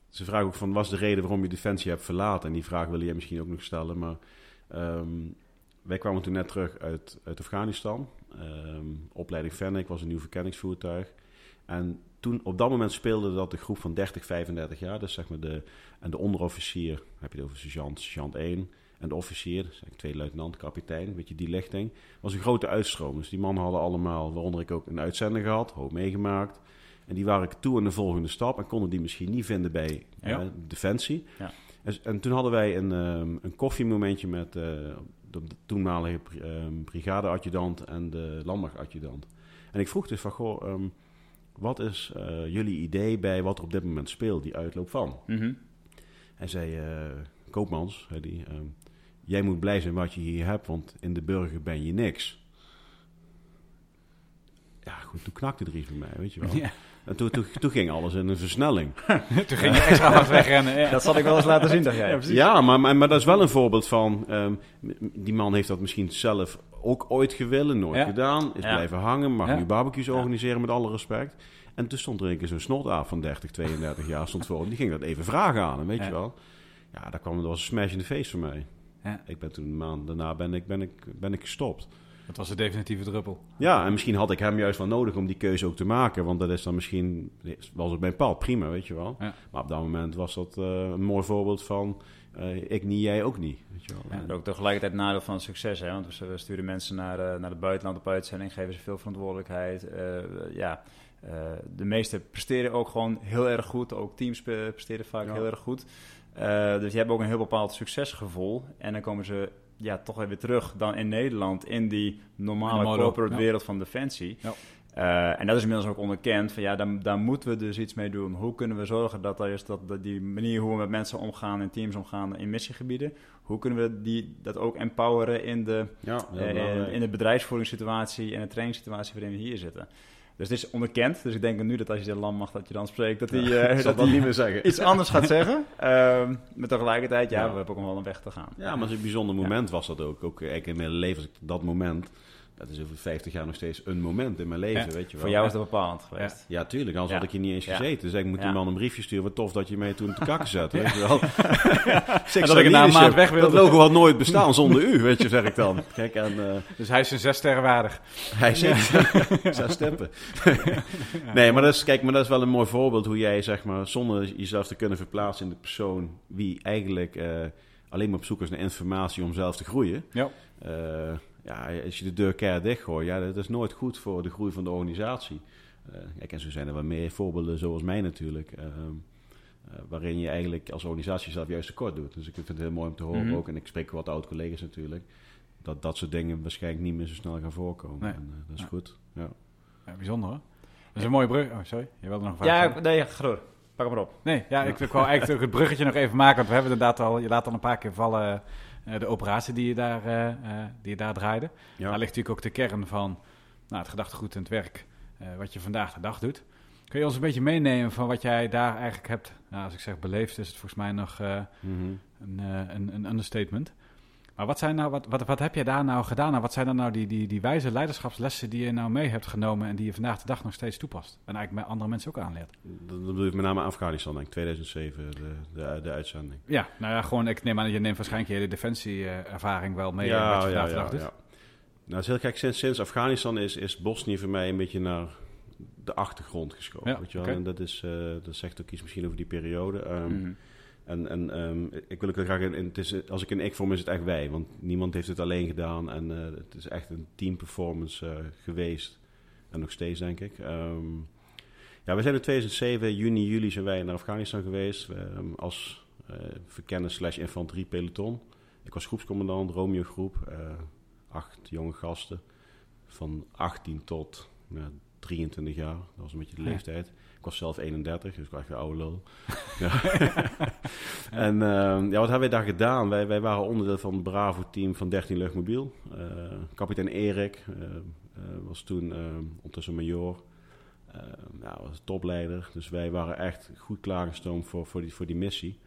ze vragen ook van, wat is de reden waarom je Defensie hebt verlaten? En die vraag wil jij misschien ook nog stellen. Maar ehm, wij kwamen toen net terug uit, uit Afghanistan. Opleiding Fennec was een nieuw verkenningsvoertuig. En toen, op dat moment speelde dat de groep van 30, 35 jaar. Dus zeg maar de, en de onderofficier, heb je het over sergeant, sergeant 1. En de officier, twee luitenant, kapitein, weet je, die lichting. was een grote uitstroom. Dus die mannen hadden allemaal, waaronder ik ook een uitzender gehad, hoop meegemaakt. En die waren toe aan de volgende stap en konden die misschien niet vinden bij Ja. eh, Defensie. Ja. En, en toen hadden wij een, ehm, een koffiemomentje met eh, de, de toenmalige ehm, brigadeadjudant en de landmachtadjudant. En ik vroeg dus van, goh, ehm, wat is eh, jullie idee bij wat er op dit moment speelt, die uitloop van? Mhm. Hij zei, Koopmans, zei die, jij moet blij zijn wat je hier hebt, want in de burger ben je niks. Ja, goed, toen knakte er iets bij mij, weet je wel. Ja. En toen, toen, toen ging alles in een versnelling. Toen ging je extra hard wegrennen. Ja. Dat zal ik wel eens laten zien, dacht jij. Ja, maar, maar, maar dat is wel een voorbeeld van... ehm, die man heeft dat misschien zelf ook ooit gewillen, nooit Ja. gedaan. Is Ja. blijven hangen, mag Ja. nu barbecues Ja. organiseren met alle respect. En toen stond er een keer zo'n snotaaf van 30, 32 jaar stond voor. hem. Die ging dat even vragen aan hem, weet Ja. je wel. Ja, daar kwam, dat was een smash in de face voor mij. Ja. Ik ben toen een maand daarna ben ik, ben ik, ben ik gestopt. Dat was de definitieve druppel. Ja, en misschien had ik hem juist wel nodig om die keuze ook te maken. Want dat is dan misschien, was het mijn pad, prima, weet je wel. Ja. Maar op dat moment was dat eh, een mooi voorbeeld van... eh, ik niet, jij ook niet, weet je wel. Ja. En ook tegelijkertijd nadeel van succes, hè? want we sturen mensen naar, eh, naar het buitenland op uitzending, geven ze veel verantwoordelijkheid. Eh, ja, eh, de meesten presteren ook gewoon heel erg goed, ook teams pre- presteren vaak Ja. heel erg goed. Eh, dus je hebt ook een heel bepaald succesgevoel. En dan komen ze ja, toch weer terug dan in Nederland in die normale In corporate ja. wereld van Defensie. Ja. Uh, en dat is inmiddels ook onderkend. Van ja, daar, daar moeten we dus iets mee doen. Hoe kunnen we zorgen dat, er is dat, dat die manier hoe we met mensen omgaan, in teams omgaan, in missiegebieden, hoe kunnen we die, dat ook empoweren in de, Ja, eh, in, in de bedrijfsvoeringssituatie en de trainingssituatie waarin we hier zitten. Dus het is onderkend. Dus ik denk nu dat als je de land mag dat je dan spreekt, dat hij zal dat niet meer zeggen. iets anders gaat zeggen. Ehm maar tegelijkertijd, ja, Ja. we hebben ook nog wel een weg te gaan. Ja, maar het is een bijzonder moment was dat ook. Ook eigenlijk in mijn leven, dat moment, dat is over 50 jaar nog steeds een moment in mijn leven, Ja, weet je wel. Voor jou is dat bepalend geweest. Ja, tuurlijk. Anders had ik hier niet eens gezeten. Dus ik moet die man een briefje sturen. Wat tof dat je mij toen te kakken zet. Weet je wel. En dat ik na een maand weg Dat wilde. logo had nooit bestaan zonder u, weet je, zeg ik dan. Kijk, en eh, Dus hij is zijn zes sterren waardig. hij zit zes steppen. nee, maar dat, is, kijk, maar dat is wel een mooi voorbeeld hoe jij, zeg maar, zonder jezelf te kunnen verplaatsen in de persoon wie eigenlijk eh, alleen maar op zoek is naar informatie om zelf te groeien. Ja. Eh, ja, als je de deur keihard dichtgooit, ja, dat is nooit goed voor de groei van de organisatie. Eh, kijk, en zo zijn er wel meer voorbeelden zoals mij natuurlijk. ehm, eh, waarin je eigenlijk als organisatie jezelf juist tekort doet. Dus ik vind het heel mooi om te horen Mhm. ook. En ik spreek wat oud-collega's natuurlijk. Dat dat soort dingen waarschijnlijk niet meer zo snel gaan voorkomen. Nee. En, eh, dat is Ja. goed. Ja. Ja, bijzonder hoor. Dat is een mooie brug. Oh, sorry. Je wilde nog een vraag Ja, stellen? nee, ga door. Pak hem maar op. Nee, ja, ik, ik wou eigenlijk het bruggetje nog even maken. Want we hebben inderdaad al, je laat al een paar keer vallen de operatie die je daar, eh, eh, die je daar draaide. Ja. Daar ligt natuurlijk ook de kern van nou, het gedachtegoed en het werk eh, wat je vandaag de dag doet. Kun je ons een beetje meenemen van wat jij daar eigenlijk hebt, nou, als ik zeg beleefd, is het volgens mij nog eh, Mhm. een, eh, een, een understatement. Maar wat, zijn nou, wat, wat, wat heb jij daar nou gedaan? Nou, wat zijn dan nou die, die, die wijze leiderschapslessen die je nou mee hebt genomen en die je vandaag de dag nog steeds toepast? En eigenlijk met andere mensen ook aanleert? Dat, dat bedoel ik met name Afghanistan, denk ik. 2007, de, de, de uitzending. Ja, nou ja, gewoon, ik neem aan, je neemt waarschijnlijk je hele defensie-ervaring wel mee. eh, wat je vandaag de dag doet. Nou, dat is heel gek. Sinds, sinds Afghanistan is, is Bosnië voor mij een beetje naar de achtergrond geschoven. Ja, weet je wel? En dat, is, eh, dat zegt ook iets misschien over die periode. Mhm. En, en ehm, ik wil heel graag, in, in- het is, als ik een ik vorm, is het echt wij. Want niemand heeft het alleen gedaan. En eh, het is echt een team performance eh, geweest. En nog steeds, denk ik. Ehm, ja, we zijn in 2007, juni, juli, zijn wij naar Afghanistan geweest. ehm, als eh verkenner slash infanterie peloton. Ik was groepscommandant, Romeo groep. acht jonge gasten. Van 18 tot nou, 23 jaar. Dat was een beetje de leeftijd. Ik was zelf 31, dus ik was echt een oude lul. ja. en ehm, ja, wat hebben wij daar gedaan? Wij, wij waren onderdeel van het Bravo-team van 13 Luchtmobiel. Eh, kapitein Erik eh, eh, was toen eh, ondertussen major. Eh, ja, was topleider. Dus wij waren echt goed klaargestoomd voor, voor, die, voor die missie.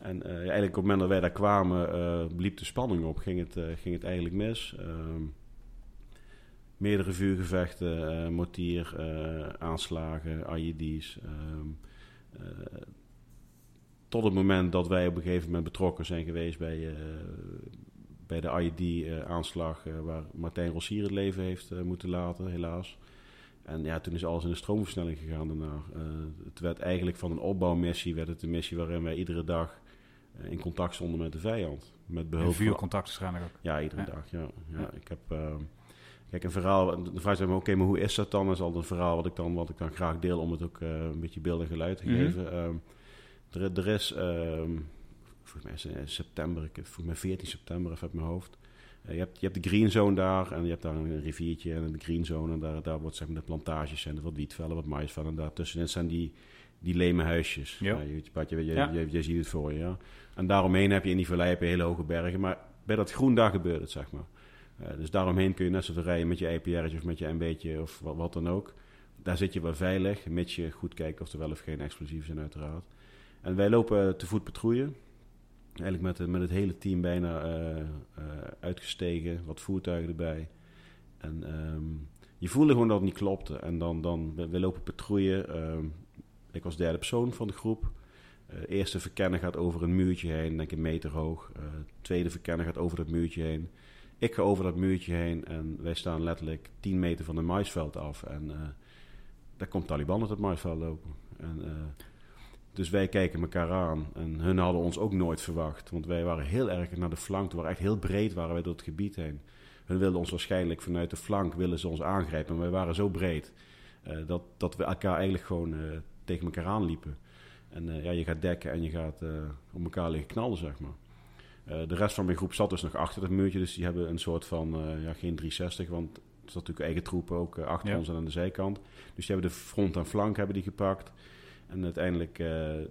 En eigenlijk op het moment dat wij daar kwamen, liep de spanning op. Ging het, ging het eigenlijk mis. Meerdere vuurgevechten, eh, mortier, eh, aanslagen, IED's. ehm, eh, tot het moment dat wij op een gegeven moment betrokken zijn geweest bij, bij de IED-aanslag... waar Martijn Rossier het leven heeft moeten laten, helaas. En ja, toen is alles in de stroomversnelling gegaan daarna. Het werd eigenlijk van een opbouwmissie... werd het een missie waarin wij iedere dag in contact stonden met de vijand. Met En behulp van vuurcontact waarschijnlijk ook. ja, iedere Ja. dag. Ja. Ja, Ja. Ik heb, ehm, kijk, een verhaal. De vraag is, oké, maar hoe is dat dan? Dat is altijd een verhaal wat ik dan, wat ik dan graag deel om het ook eh, een beetje beeld en geluid te Mhm. geven. Ehm, er, er is, ehm, volgens mij is het in september, ik, volgens mij 14 september even uit mijn hoofd. Eh, je, hebt, je hebt de green zone daar en je hebt daar een riviertje en de green zone. En daar, daar wordt zeg maar de plantages zijn, er wat wietvelden, wat maïsvelden. En daartussenin zijn die, die leme huisjes. Ja. Je, je, je, Ja. je, je ziet het voor je, ja. En daaromheen heb je in die vallei heb je hele hoge bergen. Maar bij dat groen, daar gebeurt het, zeg maar. Eh, dus daaromheen kun je net zoveel rijden met je IPR'tje of met je MB'tje of wat, dan ook. Daar zit je wel veilig, mits je goed kijkt of er wel of geen explosieven zijn, uiteraard. En wij lopen te voet patrouille. Eigenlijk met, de- met het hele team bijna eh, eh, uitgestegen, wat voertuigen erbij. En ehm, je voelde gewoon dat het niet klopte. En dan, dan we, we lopen patrouille. ehm, ik was derde persoon van de groep. Eh, eerste verkenner gaat over een muurtje heen, denk ik een meter hoog. Eh, tweede verkenner gaat over dat muurtje heen. Ik ga over dat muurtje heen en wij staan letterlijk 10 meter van een maisveld af. En eh, daar komt Taliban uit het maisveld lopen. En, eh, dus wij kijken elkaar aan. En hun hadden ons ook nooit verwacht. Want wij waren heel erg naar de flank. We waren echt heel breed waren wij door het gebied heen. Hun wilden ons waarschijnlijk vanuit de flank willen ze ons aangrijpen. Maar wij waren zo breed eh, dat, dat we elkaar eigenlijk gewoon tegen elkaar aanliepen. En ja, je gaat dekken en je gaat op elkaar liggen knallen, zeg maar. Eh, de rest van mijn groep zat dus nog achter dat muurtje. Dus die hebben een soort van, eh, ja, geen 360. Want zat natuurlijk eigen troepen ook eh, achter Ja. ons en aan de zijkant. Dus die hebben de front en flank hebben die gepakt. En uiteindelijk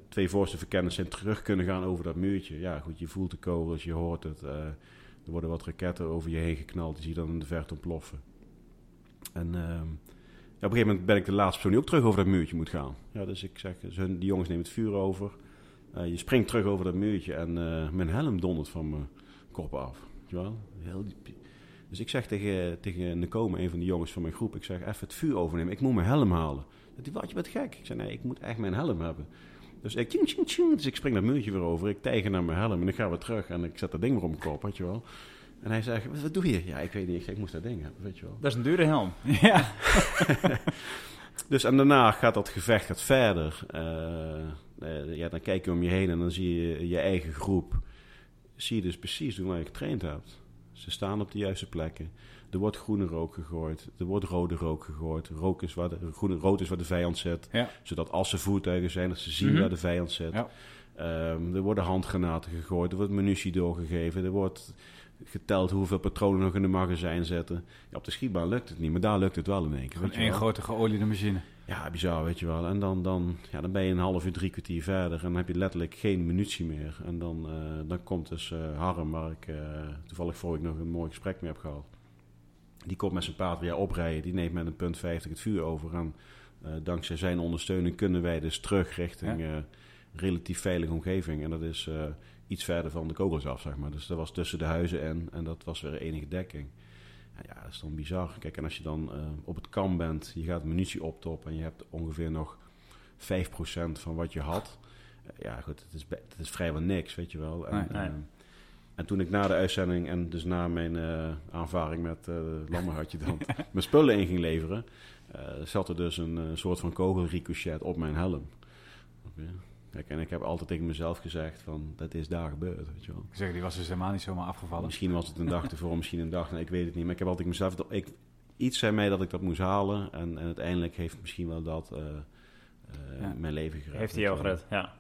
twee voorste verkenners zijn terug kunnen gaan over dat muurtje. Ja, goed, je voelt de kogels, je hoort het. er worden wat raketten over je heen geknald. Die zie je dan in de verte ontploffen. En ehm, ja, op een gegeven moment ben ik de laatste persoon die ook terug over dat muurtje moet gaan. Ja, dus ik zeg, dus hun, die jongens nemen het vuur over. Eh, je springt terug over dat muurtje en eh, mijn helm dondert van mijn kop af. Wel? Heel diep. Dus ik zeg tegen, tegen Nicome, een van de jongens van mijn groep, ik zeg even het vuur overnemen. Ik moet mijn helm halen. Die wat, je bent gek. Ik zeg nee, ik moet echt mijn helm hebben. Dus ik, tjing, tjing, tjing. dus ik spring dat muurtje weer over. Ik tijger naar mijn helm en ik ga weer terug en ik zet dat ding weer op mijn kop, weet je wel. En hij zegt, wat, wat doe je? Ja, ik weet niet. Ik, zeg, ik moest dat ding hebben, weet je wel. Dat is een dure helm. ja. Dus en daarna gaat dat gevecht gaat verder. Eh, eh, ja, dan kijk je om je heen en dan zie je je eigen groep. Zie je dus precies doen waar je getraind hebt. Ze staan op de juiste plekken. Er wordt groene rook gegooid. Er wordt rode rook gegooid. Rook is waar de, groene, rood is waar de vijand zit. Ja. Zodat als ze voertuigen zijn, dat ze zien Mhm. waar de vijand zit. Ja. Ehm, er worden handgranaten gegooid. Er wordt munitie doorgegeven. Er wordt geteld hoeveel patronen nog in de magazijn zitten. Ja, op de schietbaan lukt het niet, maar daar lukt het wel in één keer. Je één grote geoliede machine. Ja, bizar, weet je wel. En dan, dan, ja, dan ben je een half uur, drie kwartier verder en dan heb je letterlijk geen munitie meer. En dan, eh, dan komt dus eh, Harm, waar ik eh, toevallig vorige week nog een mooi gesprek mee heb gehad. Die komt met zijn patria oprijden, die neemt met een punt 50 het vuur over. En dankzij zijn ondersteuning kunnen wij dus terug richting relatief veilige omgeving. En dat is iets verder van de kogels af, zeg maar. Dus dat was tussen de huizen en, en dat was weer enige dekking. Ja, dat is dan bizar. Kijk, en als je dan eh, op het kamp bent, je gaat munitie optoppen en je hebt ongeveer nog 5% van wat je had. Eh, ja, goed, het is, het is vrijwel niks, weet je wel. En, Nee, nee. eh, en toen ik na de uitzending en dus na mijn eh, aanvaring met uh, Lammerhartje dan mijn spullen in ging leveren, zat er dus een soort van kogelricochet op mijn helm. Oké. Kijk, en ik heb altijd tegen mezelf gezegd van, dat is daar gebeurd, weet je wel. Ik zeg, die was dus helemaal niet zomaar afgevallen. Misschien was het een dag ervoor, misschien een dag, nou, ik weet het niet. Maar ik heb altijd mezelf, ik, iets zei mij dat ik dat moest halen. En, en uiteindelijk heeft misschien wel dat eh, eh, Ja. mijn leven gered. Heeft hij jou wel. gered? Ja.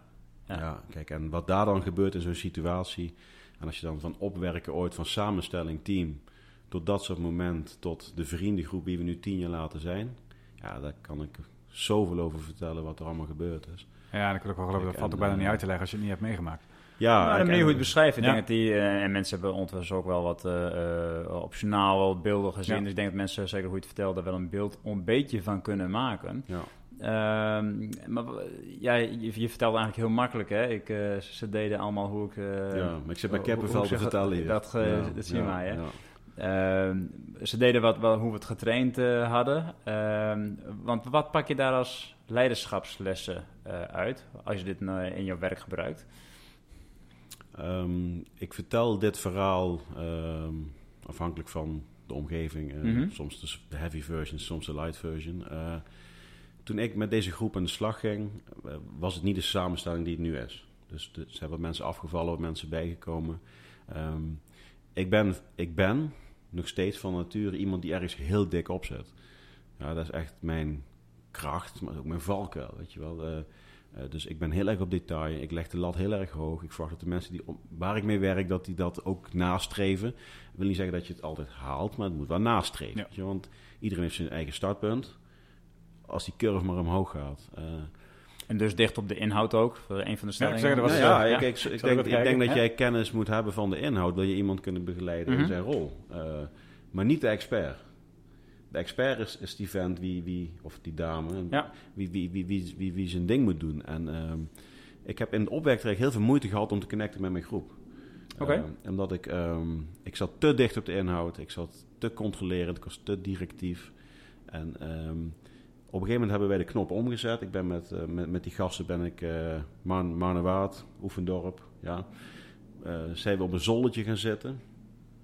Ja. Ja. kijk, en wat daar dan gebeurt in zo'n situatie. En als je dan van opwerken ooit, van samenstelling, team, tot dat soort moment, tot de vriendengroep die we nu tien jaar later zijn. Ja, daar kan ik zoveel over vertellen wat er allemaal gebeurd is. Ja, dat kan ik wel geloven. Dat valt ook bijna eh, niet uit te leggen als je het niet hebt meegemaakt. Ja, maar de manier hoe je het beschrijft, ik Ja. denk dat die, eh, en mensen hebben ondertussen ook wel wat eh, eh, op journaal, wel beelden gezien. Ja. Dus ik denk dat mensen, zeker hoe je het vertelde, wel een beeld een beetje van kunnen maken. Ja. Ehm, maar ja, je, je vertelde eigenlijk heel makkelijk, hè? Ik, eh, ze deden allemaal hoe ik... eh, ja, maar ik zit bij hoe- Keppenvel hoe te vertellen hier. Dat, dat zie je ja, maar, hè? Ehm, ze deden wat, wat, hoe we het getraind eh, hadden. Ehm, want wat pak je daar als leiderschapslessen eh, uit, als je dit eh, in jouw werk gebruikt? Ehm, ik vertel dit verhaal afhankelijk van de omgeving. Mhm. Soms de heavy version, soms de light version. Toen ik met deze groep aan de slag ging, was het niet de samenstelling die het nu is. Dus er zijn wat mensen afgevallen, mensen bijgekomen. Ehm, ik, ben, ik ben nog steeds van nature iemand die ergens heel dik op zit. Ja, dat is echt mijn kracht, maar ook mijn valkuil, weet je wel. Eh, eh, dus ik ben heel erg op detail. Ik leg de lat heel erg hoog. Ik verwacht dat de mensen die om- waar ik mee werk, dat die dat ook nastreven. Ik wil niet zeggen dat je het altijd haalt, maar het moet wel nastreven. Ja. weet je, Want iedereen heeft zijn eigen startpunt. Als die curve maar omhoog gaat. eh, En dus dicht op de inhoud ook, voor een van de stellingen. was- nou ja, Ja. ik, ik, ik ik denk, ik dat Ja. jij kennis moet hebben van de inhoud. Wil je iemand kunnen begeleiden Mhm. in zijn rol. Eh, maar niet de expert. De expert is, is die vent wie, wie, of die dame, Ja. wie, wie, wie, wie, wie, wie zijn ding moet doen. En ehm, ik heb in het opwerktraject heel veel moeite gehad om te connecten met mijn groep. Oké. Eh, omdat ik, ehm, ik zat te dicht op de inhoud. Ik zat te controlerend. Ik was te directief. En ehm, op een gegeven moment hebben wij de knop omgezet. Ik ben met, eh, met, met die gasten ben ik uh, Mar Marnewaard, Oefendorp, ja. Eh, zijn we op een zolletje gaan zitten.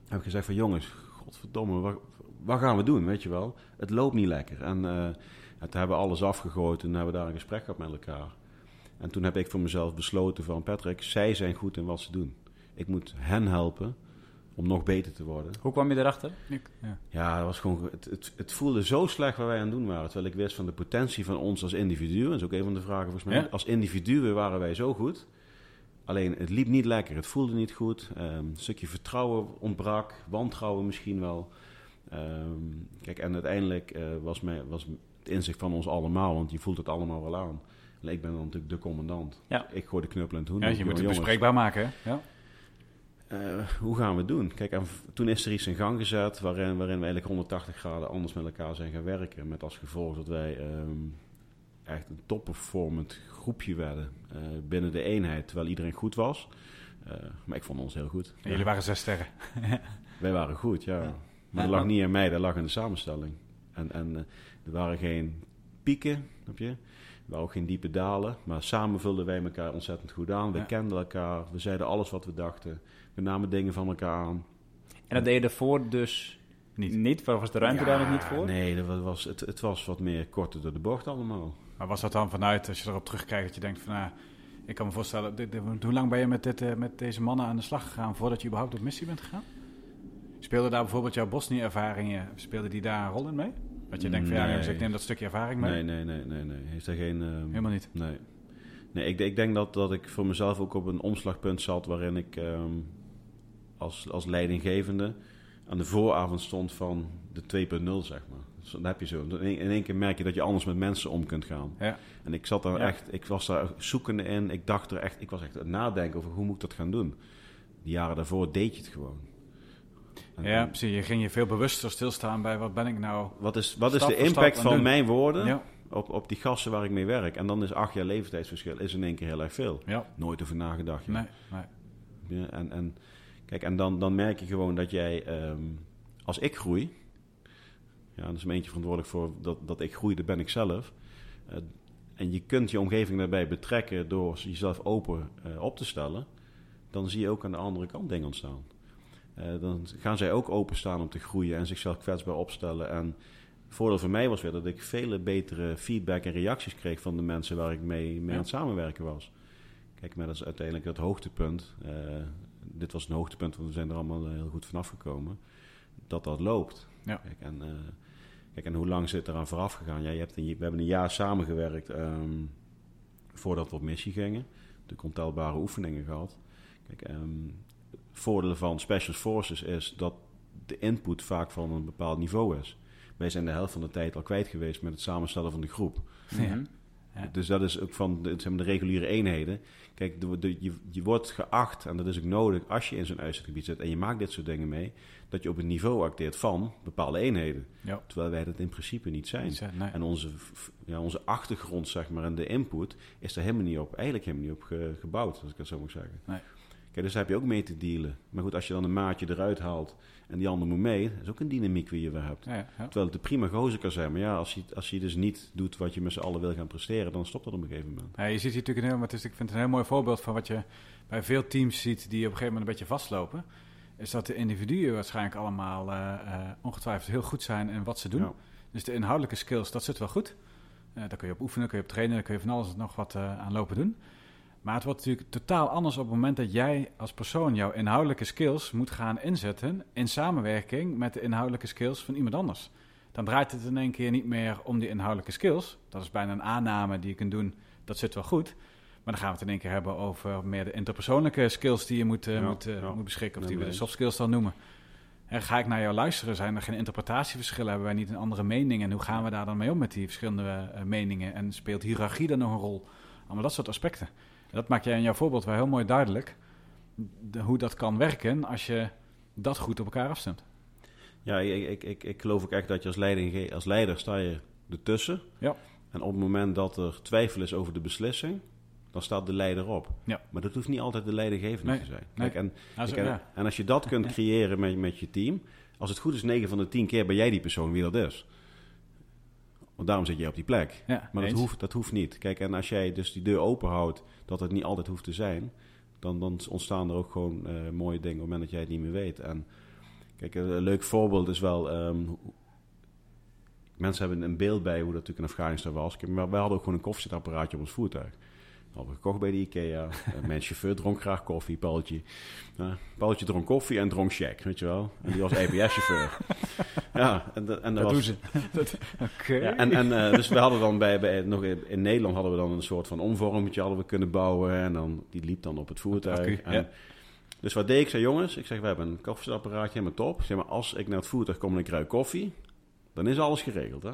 Heb ik gezegd van jongens, godverdomme, wat, wat gaan we doen, weet je wel? Het loopt niet lekker. En eh, en toen hebben we alles afgegooid en hebben we daar een gesprek gehad met elkaar. En toen heb ik voor mezelf besloten van Patrick, zij zijn goed in wat ze doen. Ik moet hen helpen om nog beter te worden. Hoe kwam je erachter? Ik, ja. Ja, het, was gewoon, het, het, het voelde zo slecht wat wij aan het doen waren. Terwijl ik wist van de potentie van ons als individu. Dat is ook een van de vragen volgens mij. Ja. Als individuen waren wij zo goed. Alleen het liep niet lekker. Het voelde niet goed. Ehm, een stukje vertrouwen ontbrak. Wantrouwen misschien wel. Ehm, kijk, en uiteindelijk uh, was, mij, was het inzicht van ons allemaal, want je voelt het allemaal wel aan. En ik ben dan natuurlijk de commandant. Ja. Ik gooi de knuppel in het hoen. Ja, je moet het bespreekbaar maken, hè? Ja. Uh, hoe gaan we het doen? Kijk, en toen is er iets in gang gezet waarin, waarin we eigenlijk 180 graden anders met elkaar zijn gaan werken. Met als gevolg dat wij um, echt een top-performant groepje werden uh, binnen de eenheid, terwijl iedereen goed was. Uh, maar ik vond ons heel goed. En jullie waren zes sterren. wij waren goed, ja. ja. Maar dat lag niet aan mij, dat lag in de samenstelling. En, en er waren geen pieken, heb je? Waren ook geen diepe dalen. Maar samen vulden wij elkaar ontzettend goed aan. We ja. kenden elkaar, we zeiden alles wat we dachten. We namen dingen van elkaar aan. En dat deed je ervoor dus niet? Niet? Was de ruimte ja, daar nog niet voor? Nee, dat was, het, het was wat meer korter door de bocht allemaal. Maar was dat dan vanuit, als je erop terugkijkt, dat je denkt van... Nou, ik kan me voorstellen, dit, dit, hoe lang ben je met, dit, uh, met deze mannen aan de slag gegaan... voordat je überhaupt op missie bent gegaan? Speelde daar bijvoorbeeld jouw Bosnië-ervaringen, speelde die daar een rol in mee? Dat je denkt van ja, dus ik neem dat stukje ervaring mee? Nee, nee, nee, nee. nee. Heeft er geen... Um, Helemaal niet? Nee. Nee, ik, ik denk dat, dat ik voor mezelf ook op een omslagpunt zat... waarin ik um, als, als leidinggevende aan de vooravond stond van de 2.0, zeg maar. Dus dan heb je zo. In één keer merk je dat je anders met mensen om kunt gaan. Ja. En ik zat daar Ja. echt, ik was daar zoekende in. Ik dacht er echt, ik was echt aan het nadenken over hoe moet ik dat gaan doen. Die jaren daarvoor deed je het gewoon. En- Ja, precies. Je ging je veel bewuster stilstaan bij wat ben ik nou... Wat is, wat is de impact van doen. mijn woorden Ja, op, op die gasten waar ik mee werk? En dan is acht jaar leeftijdsverschil is in één keer heel erg veel. ja. Nooit over nagedacht. Nee, nee. Ja, en, en, kijk, en dan, dan merk je gewoon dat jij, ehm, als ik groei, ja, dat is een eentje verantwoordelijk voor dat, dat ik groei, dat ben ik zelf. Eh, en je kunt je omgeving daarbij betrekken door jezelf open eh, op te stellen, dan zie je ook aan de andere kant dingen ontstaan. Eh, dan gaan zij ook openstaan om te groeien en zichzelf kwetsbaar opstellen. En het voordeel voor mij was weer dat ik vele betere feedback en reacties kreeg van de mensen waar ik mee, mee aan het samenwerken was. Kijk, maar dat is uiteindelijk het hoogtepunt. Dit was een hoogtepunt, want we zijn er allemaal heel goed vanaf gekomen. Dat dat loopt. Ja. Kijk, en, eh, kijk, en hoe lang zit er aan vooraf gegaan? Ja, je hebt een, we hebben een jaar samengewerkt ehm, voordat we op missie gingen. De ontelbare oefeningen gehad. Kijk, ehm voordelen van Special Forces is dat de input vaak van een bepaald niveau is. Wij zijn de helft van de tijd al kwijt geweest met het samenstellen van de groep. Mhm. Ja. Dus dat is ook van de, zeg maar, de reguliere eenheden. Kijk, de, de- je, je wordt geacht, en dat is ook nodig als je in zo'n uitzetgebied zit en je maakt dit soort dingen mee, dat je op het niveau acteert van bepaalde eenheden. Ja. Terwijl wij dat in principe niet zijn. Niet zo- nee. En onze, ja, onze achtergrond, zeg maar, en de input is er helemaal niet op, eigenlijk helemaal niet op ge- gebouwd, als ik het zo moet zeggen. Nee. Kijk, dus daar heb je ook mee te dealen. Maar goed, als je dan een maatje eruit haalt en die ander moet mee, dat is ook een dynamiek die je weer hebt. Ja, ja, ja. Terwijl het een prima gozer kan zijn. Maar ja, als je, als je dus niet doet wat je met z'n allen wil gaan presteren, dan stopt dat op een gegeven moment. Ja, je ziet hier natuurlijk een heel, het is, ik vind het een heel mooi voorbeeld van wat je bij veel teams ziet die op een gegeven moment een beetje vastlopen. Is dat de individuen waarschijnlijk allemaal eh, eh, ongetwijfeld heel goed zijn in wat ze doen. Ja. Dus de inhoudelijke skills, dat zit wel goed. Eh daar kun je op oefenen, kun je op trainen, daar kun je van alles en nog wat aan lopen doen. Maar het wordt natuurlijk totaal anders op het moment dat jij als persoon jouw inhoudelijke skills moet gaan inzetten in samenwerking met de inhoudelijke skills van iemand anders. Dan draait het in één keer niet meer om die inhoudelijke skills. Dat is bijna een aanname die je kunt doen, dat zit wel goed. Maar dan gaan we het in één keer hebben over meer de interpersoonlijke skills die je moet, eh, Ja, moet, eh, ja. moet beschikken. Of die we de soft skills dan noemen. En ga ik naar jou luisteren, zijn er geen interpretatieverschillen? Hebben wij niet een andere mening? En hoe gaan we daar dan mee om met die verschillende eh, meningen? En speelt hiërarchie dan nog een rol? Allemaal dat soort aspecten. Dat maak jij in jouw voorbeeld wel heel mooi duidelijk. De- hoe dat kan werken als je dat goed op elkaar afstemt. Ja, ik, ik, ik, ik geloof ook echt dat je als, leiding, als leider sta je ertussen. Ja. En op het moment dat er twijfel is over de beslissing, dan staat de leider op. Ja. Maar dat hoeft niet altijd de leidinggevende Nee, te zijn. nee. Kijk, en, Also, kijk, en- ja. en als je dat kunt creëren met, met je team, als het goed is 9 van de 10 keer ben jij die persoon wie dat is. Want daarom zit jij op die plek. Ja, Maar dat hoeft, dat hoeft niet. Kijk, en als jij dus die deur open houdt, dat het niet altijd hoeft te zijn, dan, dan ontstaan er ook gewoon eh, mooie dingen op het moment dat jij het niet meer weet. En kijk, een, leuk voorbeeld is wel. ehm, mensen hebben een beeld bij hoe dat natuurlijk in Afghanistan was. Maar wij hadden ook gewoon een koffiezetapparaatje op ons voertuig. Hadden we gekocht bij de IKEA. Eh, Mijn chauffeur dronk graag koffie, Paultje. Ja, Paultje dronk koffie en dronk check, weet je wel. En die was EPS-chauffeur. ja, en, de- en Dat was, doen ze. Oké. ja, en, en eh, dus we hadden dan bij, bij nog in, Nederland hadden we dan een soort van omvormetje hadden we kunnen bouwen en dan die liep dan op het en, ja. Dus wat deed ik? zei, jongens, ik zeg, we hebben een koffiezetapparaatje, helemaal top. Ik zeg, maar als ik naar het voertuig kom en ik ruik koffie, dan is alles geregeld, hè.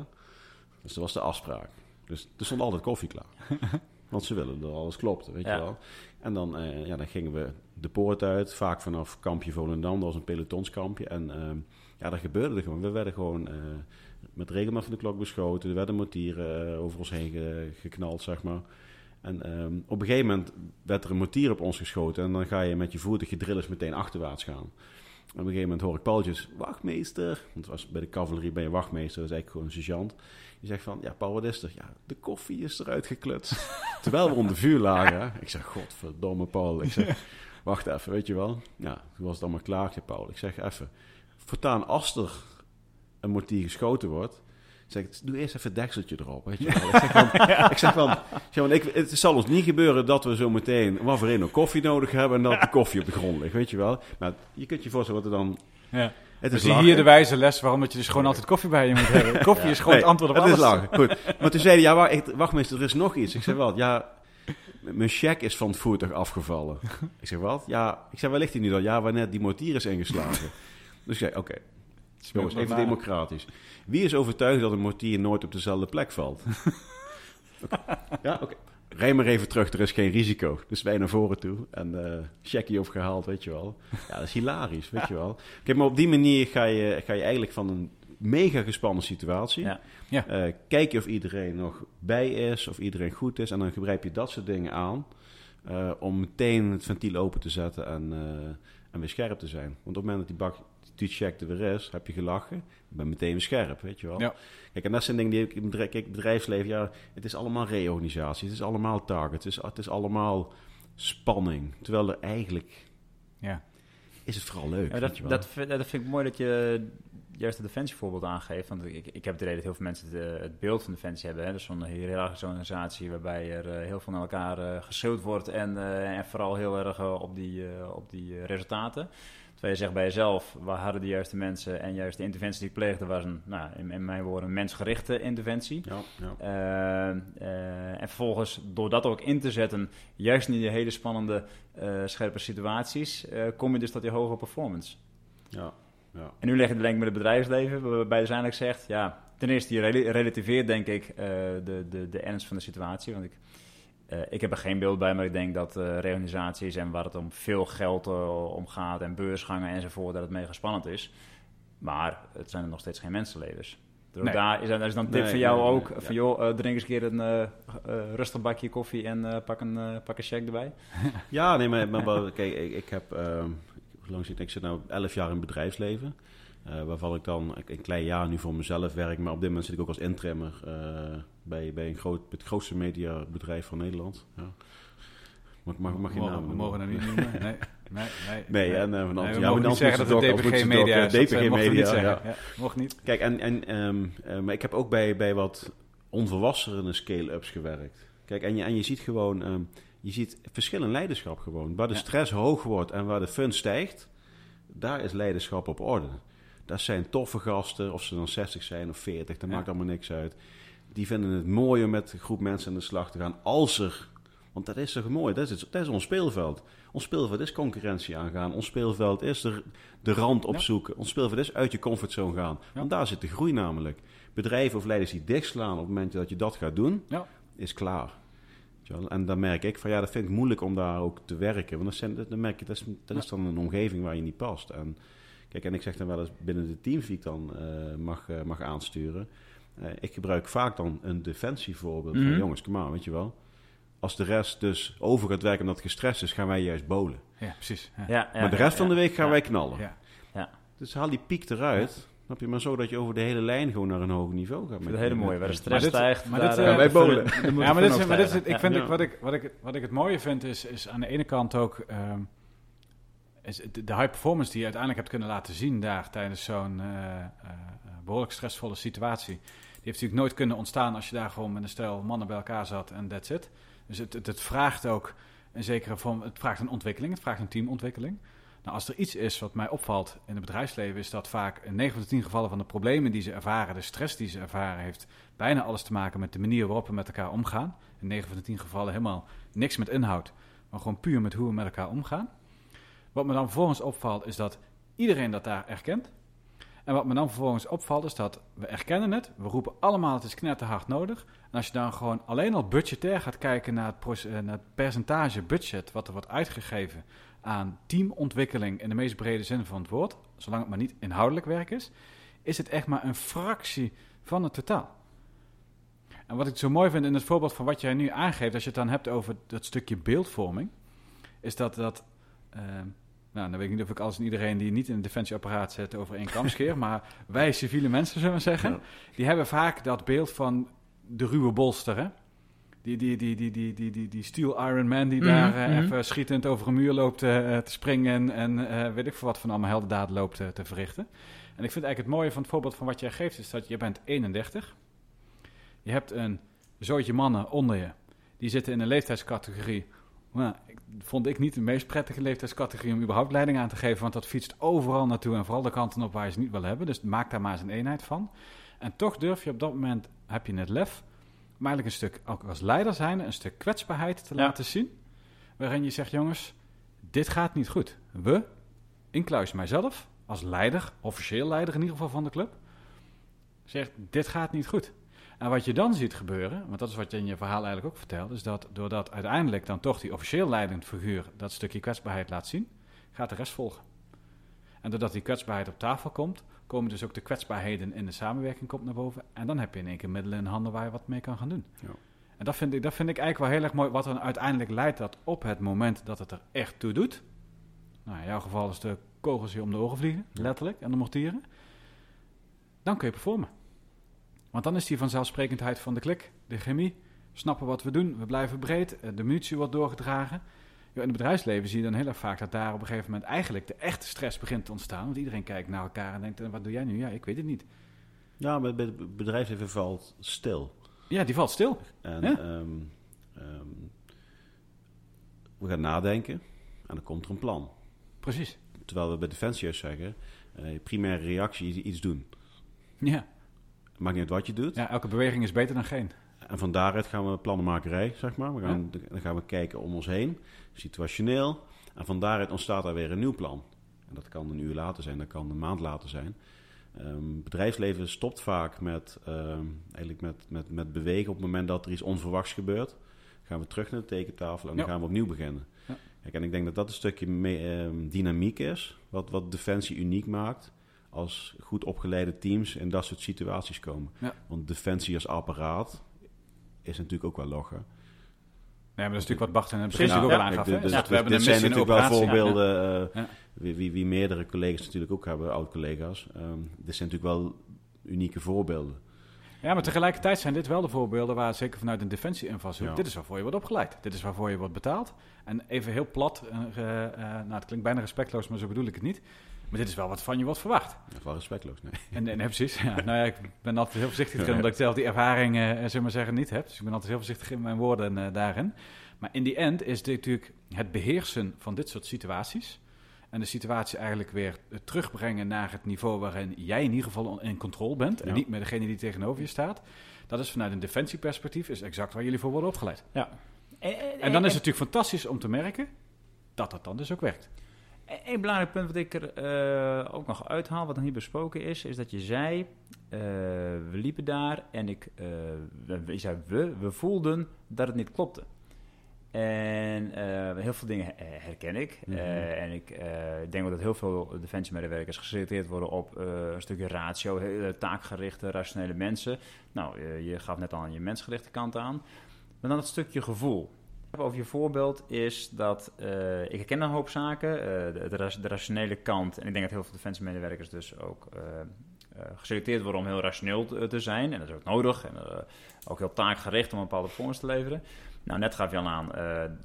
Dus dat was de afspraak. Dus er stond altijd koffie klaar. Want ze willen dat alles klopt, weet Ja. je wel. En dan, eh, ja, dan gingen we de poort uit, vaak vanaf kampje Volendam. Dat was een pelotonskampje. En ehm, ja, dat gebeurde er gewoon. We werden gewoon eh, met regelmaat van de klok beschoten. Er werden mortieren eh, over ons heen ge- geknald, zeg maar. En ehm, op een gegeven moment werd er een mortier op ons geschoten. En dan ga je met je voertuig, je drillers, meteen achterwaarts gaan. En op een gegeven moment hoor ik Paultjes, wachtmeester. Want het was bij de cavalerie ben je wachtmeester, dat is eigenlijk gewoon een sergeant. Die zegt van, ja Paul, wat is er? Ja, de koffie is eruit geklutst. Terwijl we onder vuur lagen. Ik zeg, godverdomme Paul. Ik zeg, wacht even, weet je wel. Ja, toen was het allemaal klaar, Paul. Ik zeg, even, voortaan als er een mortier geschoten wordt... Zeg, ik, doe eerst even dekseltje erop, weet je wel. Ik zeg van, ik zeg van, ik zeg van ik, het zal ons niet gebeuren dat we zo meteen wat voor een koffie nodig hebben en dat de koffie op de grond ligt, weet je wel. Maar je kunt je voorstellen wat er dan... Ja. Het Dus is zie lachen. hier de wijze les waarom dat je dus gewoon altijd koffie bij je moet hebben. Koffie is gewoon Nee, het antwoord op het alles. is lachen. Goed. Maar toen zei hij, ja, wacht, wacht meester, er is nog iets. Ik zeg, wat? Ja, mijn check is van het voertuig afgevallen. Ik zeg, wat? Ja, ik zeg, waar ligt hij nu dan? Ja, wanneer die mortier is ingeslagen. Dus ik zei, oké, jongens, even maar. democratisch. Wie is overtuigd dat een mortier nooit op dezelfde plek valt? Ja, oké. Rij maar even terug, er is geen risico. Dus wij naar voren toe en eh checkie opgehaald, weet je wel. Ja, dat is hilarisch, weet je wel. Kijk, maar op die manier ga je, ga je eigenlijk van een mega gespannen situatie... Ja. Ja. Eh, kijk je of iedereen nog bij is, of iedereen goed is. En dan gebruik je dat soort dingen aan eh, om meteen het ventiel open te zetten en, en weer scherp te zijn. Want op het moment dat die bak, die check er weer is, heb je gelachen, je bent meteen weer scherp, weet je wel. Ja. Kijk, en dat zijn dingen die ik in het bedrijf, kijk, bedrijfsleven, ja, het is allemaal reorganisatie, het is allemaal target, het is, het is allemaal spanning. Terwijl er eigenlijk Ja. is het vooral leuk, Ja, weet dat, je wel. dat, vind- dat vind ik mooi dat je juist het defensievoorbeeld aangeeft. Want ik, ik heb het idee dat heel veel mensen het, eh, het beeld van defensie hebben. Hè? Dus zo'n hiërarchische organisatie waarbij er eh, heel veel naar elkaar geschreeuwd wordt. En, eh, en vooral heel erg op die, eh, op die resultaten. Terwijl je zegt bij jezelf, waar hadden de juiste mensen en juist de interventie die ik pleegde was een, nou, in, in mijn woorden, een mensgerichte interventie. ja, ja. Eh, eh, en vervolgens, door dat ook in te zetten, juist in die hele spannende, eh, scherpe situaties, kom je dus tot die hoge performance. ja, ja. En nu leg je de link met het bedrijfsleven, waarbij je dus eigenlijk zegt, ja, ten eerste, je rela- relativeert denk ik de, de, de ernst van de situatie. Want ik, eh, ik heb er geen beeld bij, maar ik denk dat eh reorganisaties en waar het om veel geld eh, om gaat en beursgangen enzovoort, dat het mega spannend is. Maar het zijn er nog steeds geen mensenlevens. Dus Nee. daar is, dan een tip Nee, voor jou nee, ook, van joh, drink eens een keer een rustig bakje koffie en pak, een, pak een check erbij. Ja, nee, maar, kijk, ik, ik heb, ehm, hoe lang zit ik? Ik zit nu 11 jaar in bedrijfsleven. waarvan ik dan een klein jaar nu voor mezelf werk. Maar op dit moment zit ik ook als intrimmer bij, bij een groot, het grootste mediabedrijf van Nederland. Ja. Mag, mag, mag je mogen, naam we mogen dat niet noemen. Nee, nee, nee. Nee, en uh, van Ant- ja, niet zeggen dat het DPG Media is. DPG Media, ja. Ja, mocht niet. Kijk, en, en, ehm, eh, maar ik heb ook bij, bij wat onvolwassene scale-ups gewerkt. Kijk, en je, en je ziet gewoon, ehm, je ziet verschil in leiderschap gewoon. Waar de Ja. stress hoog wordt en waar de fun stijgt, daar is leiderschap op orde. Dat zijn toffe gasten, of ze dan 60 zijn of 40, dat Ja. maakt allemaal niks uit. Die vinden het mooi om met een groep mensen aan de slag te gaan. Als er, want dat is toch mooi, dat is, dat is ons speelveld. Ons speelveld is concurrentie aangaan. Ons speelveld is de, de rand opzoeken. Ons speelveld is uit je comfortzone gaan. Want daar zit de groei namelijk. Bedrijven of leiders die dichtslaan op het moment dat je dat gaat doen, Ja. is klaar. En dan merk ik van ja, dat vind ik moeilijk om daar ook te werken. Want dan merk je, dat is, dat is dan een omgeving waar je niet past. En kijk, en ik zeg dan wel eens binnen de teams die ik dan eh, mag, eh, mag aansturen. Eh, ik gebruik vaak dan een defensievoorbeeld Mhm. van jongens, kom maar, weet je wel. Als de rest dus over gaat werken omdat het gestrest is, gaan wij juist bolen. Ja, precies. Ja. Ja, ja, maar de rest ja, van de week gaan Ja. wij knallen. Ja. Dus haal die piek eruit. Snap je? Maar zo dat je over de hele lijn gewoon naar een hoger niveau gaat. Met- het hele mooie. Waar de met- stress Maar dit- stijgt, maar daar, dit, eh, eh, wij de bolen. de Ja, maar de dit is, maar dit is, ik vind Ja. ik, wat, ik, wat, ik, wat ik het mooie vind, is, is aan de ene kant ook... ehm, is de, de high performance die je uiteindelijk hebt kunnen laten zien daar... tijdens zo'n eh, eh, behoorlijk stressvolle situatie... heeft natuurlijk nooit kunnen ontstaan als je daar gewoon met een stel mannen bij elkaar zat en that's it. Dus het, het, het vraagt ook een zekere vorm... Het vraagt een ontwikkeling, het vraagt een teamontwikkeling. Nou, als er iets is wat mij opvalt in het bedrijfsleven... is dat vaak in 9 van de 10 gevallen van de problemen die ze ervaren... de stress die ze ervaren heeft bijna alles te maken met de manier waarop we met elkaar omgaan. In 9 van de 10 gevallen helemaal niks met inhoud, maar gewoon puur met hoe we met elkaar omgaan. Wat me dan vervolgens opvalt is dat iedereen dat daar erkent. En wat me dan vervolgens opvalt is dat we erkennen het. We roepen allemaal het is knetterhard nodig. En als je dan gewoon alleen al budgetair gaat kijken naar het, eh, naar het percentage budget wat er wordt uitgegeven aan teamontwikkeling in de meest brede zin van het woord, zolang het maar niet inhoudelijk werk is, is het echt maar een fractie van het totaal. En wat ik zo mooi vind in het voorbeeld van wat jij nu aangeeft, als je het dan hebt over dat stukje beeldvorming, is dat dat. Uh, nou, dan weet ik niet of ik alles en iedereen die niet in een defensieapparaat zit over één kam scheer, maar wij civiele mensen, zullen we zeggen, die hebben vaak dat beeld van de ruwe bolster, hè? Die, die, die, die, die, die, die, die Steel Iron Man die mhm, daar uh, even schietend over een muur loopt uh, te springen en uh, weet ik veel wat van allemaal heldendaad loopt te verrichten. En ik vind eigenlijk het mooie van het voorbeeld van wat jij geeft, is dat je bent 31. Je hebt een zootje mannen onder je. Die zitten in een leeftijdscategorie. Nou, vond ik niet de meest prettige leeftijdscategorie om überhaupt leiding aan te geven. Want dat fietst overal naartoe en vooral de kanten op waar je ze niet wil hebben. Dus maak daar maar eens een eenheid van. En toch durf je op dat moment, heb je het lef, maar eigenlijk een stuk, ook als leider zijn, een stuk kwetsbaarheid te laten zien. Waarin je zegt, jongens, dit gaat niet goed. We, inclusief mijzelf, als leider, officieel leider in ieder geval van de club, zegt, dit gaat niet goed. En wat je dan ziet gebeuren, want dat is wat je in je verhaal eigenlijk ook vertelt, is dat doordat uiteindelijk dan toch die officieel leidend figuur dat stukje kwetsbaarheid laat zien, gaat de rest volgen. En doordat die kwetsbaarheid op tafel komt, komen dus ook de kwetsbaarheden in de samenwerking komt naar boven. En dan heb je in één keer middelen in handen waar je wat mee kan gaan doen. Ja. En dat vind, ik, dat vind ik eigenlijk wel heel erg mooi. Wat dan uiteindelijk leidt dat op het moment dat het er echt toe doet. Nou, in jouw geval is de kogels je om de oren vliegen, letterlijk, en de mortieren. Dan kun je performen. Want dan is die vanzelfsprekendheid van de klik, de chemie. Snappen wat we doen, we blijven breed, eh, de munitie wordt doorgedragen. in het bedrijfsleven zie je dan heel erg vaak dat daar op een gegeven moment eigenlijk de echte stress begint te ontstaan. Want iedereen kijkt naar elkaar en denkt, wat doe jij nu? Ja, ik weet het niet. Ja, maar het bedrijfsleven valt stil. Ja, die valt stil. En ehm, ehm, we gaan nadenken en dan komt er een plan. Precies. Terwijl we bij Defensie zeggen, uh, primaire reactie is iets doen. Ja. Maakt niet uit wat je doet. Ja, elke beweging is beter dan geen. En van daaruit gaan we plannenmakerij, zeg maar. We gaan, Dan gaan we kijken om ons heen, situationeel. En van daaruit ontstaat er weer een nieuw plan. En dat kan een uur later zijn, dat kan een maand later zijn. Um, bedrijfsleven stopt vaak met, um, eigenlijk met, met, met bewegen op het moment dat er iets onverwachts gebeurt. Gaan we terug naar de tekentafel en dan gaan we opnieuw beginnen. Ja. Kijk, en ik denk dat dat een stukje um, dynamiek is, wat, wat Defensie uniek maakt als goed opgeleide teams in dat soort situaties komen. Want defensie als apparaat is natuurlijk ook wel loggen. Ja, maar dat is natuurlijk wat Bart in het begin ook al aangaf. Dus, dus, we hebben dit zijn natuurlijk wel voorbeelden uh, wie, wie, wie, meerdere collega's natuurlijk ook hebben, oud-collega's. Um, dit zijn natuurlijk wel unieke voorbeelden. Ja, maar tegelijkertijd zijn dit wel de voorbeelden waar zeker vanuit een defensie-invalshoek... dit is waarvoor je wordt opgeleid, dit is waarvoor je wordt betaald. En even heel plat, uh, uh, nou het klinkt bijna respectloos, maar zo bedoel ik het niet... Maar dit is wel wat van je wordt verwacht. Dat is wel respectloos, nee. En, en precies. Ja, nou ja, ik ben altijd heel voorzichtig erin, omdat ik zelf die ervaring, uh, zullen maar zeggen, niet heb. Dus ik ben altijd heel voorzichtig in mijn woorden uh, daarin. Maar in die end is dit natuurlijk het beheersen van dit soort situaties. En de situatie eigenlijk weer terugbrengen naar het niveau waarin jij in ieder geval in controle bent. En niet met degene die tegenover je staat. Dat is vanuit een defensieperspectief is exact waar jullie voor worden opgeleid. Ja. En, en dan is het natuurlijk fantastisch om te merken dat dat dan dus ook werkt. Een belangrijk punt wat ik er uh, ook nog uithaal, wat nog niet besproken is, is dat je zei, uh, we liepen daar en ik, uh, we, zei we, we voelden dat het niet klopte. En heel veel dingen herken ik. Mm -hmm. en ik denk dat heel veel defensiemedewerkers geselecteerd worden op een stukje ratio, taakgerichte, rationele mensen. Nou, je gaf net al aan je mensgerichte kant aan. Maar dan het stukje gevoel. Over je voorbeeld is dat uh, ik herken een hoop zaken, uh, de, de, rationele kant. En ik denk dat heel veel defensiemedewerkers dus ook uh, geselecteerd worden om heel rationeel te, zijn. En dat is ook nodig. En ook heel taakgericht om een bepaalde performance te leveren. Nou, net gaf je al aan,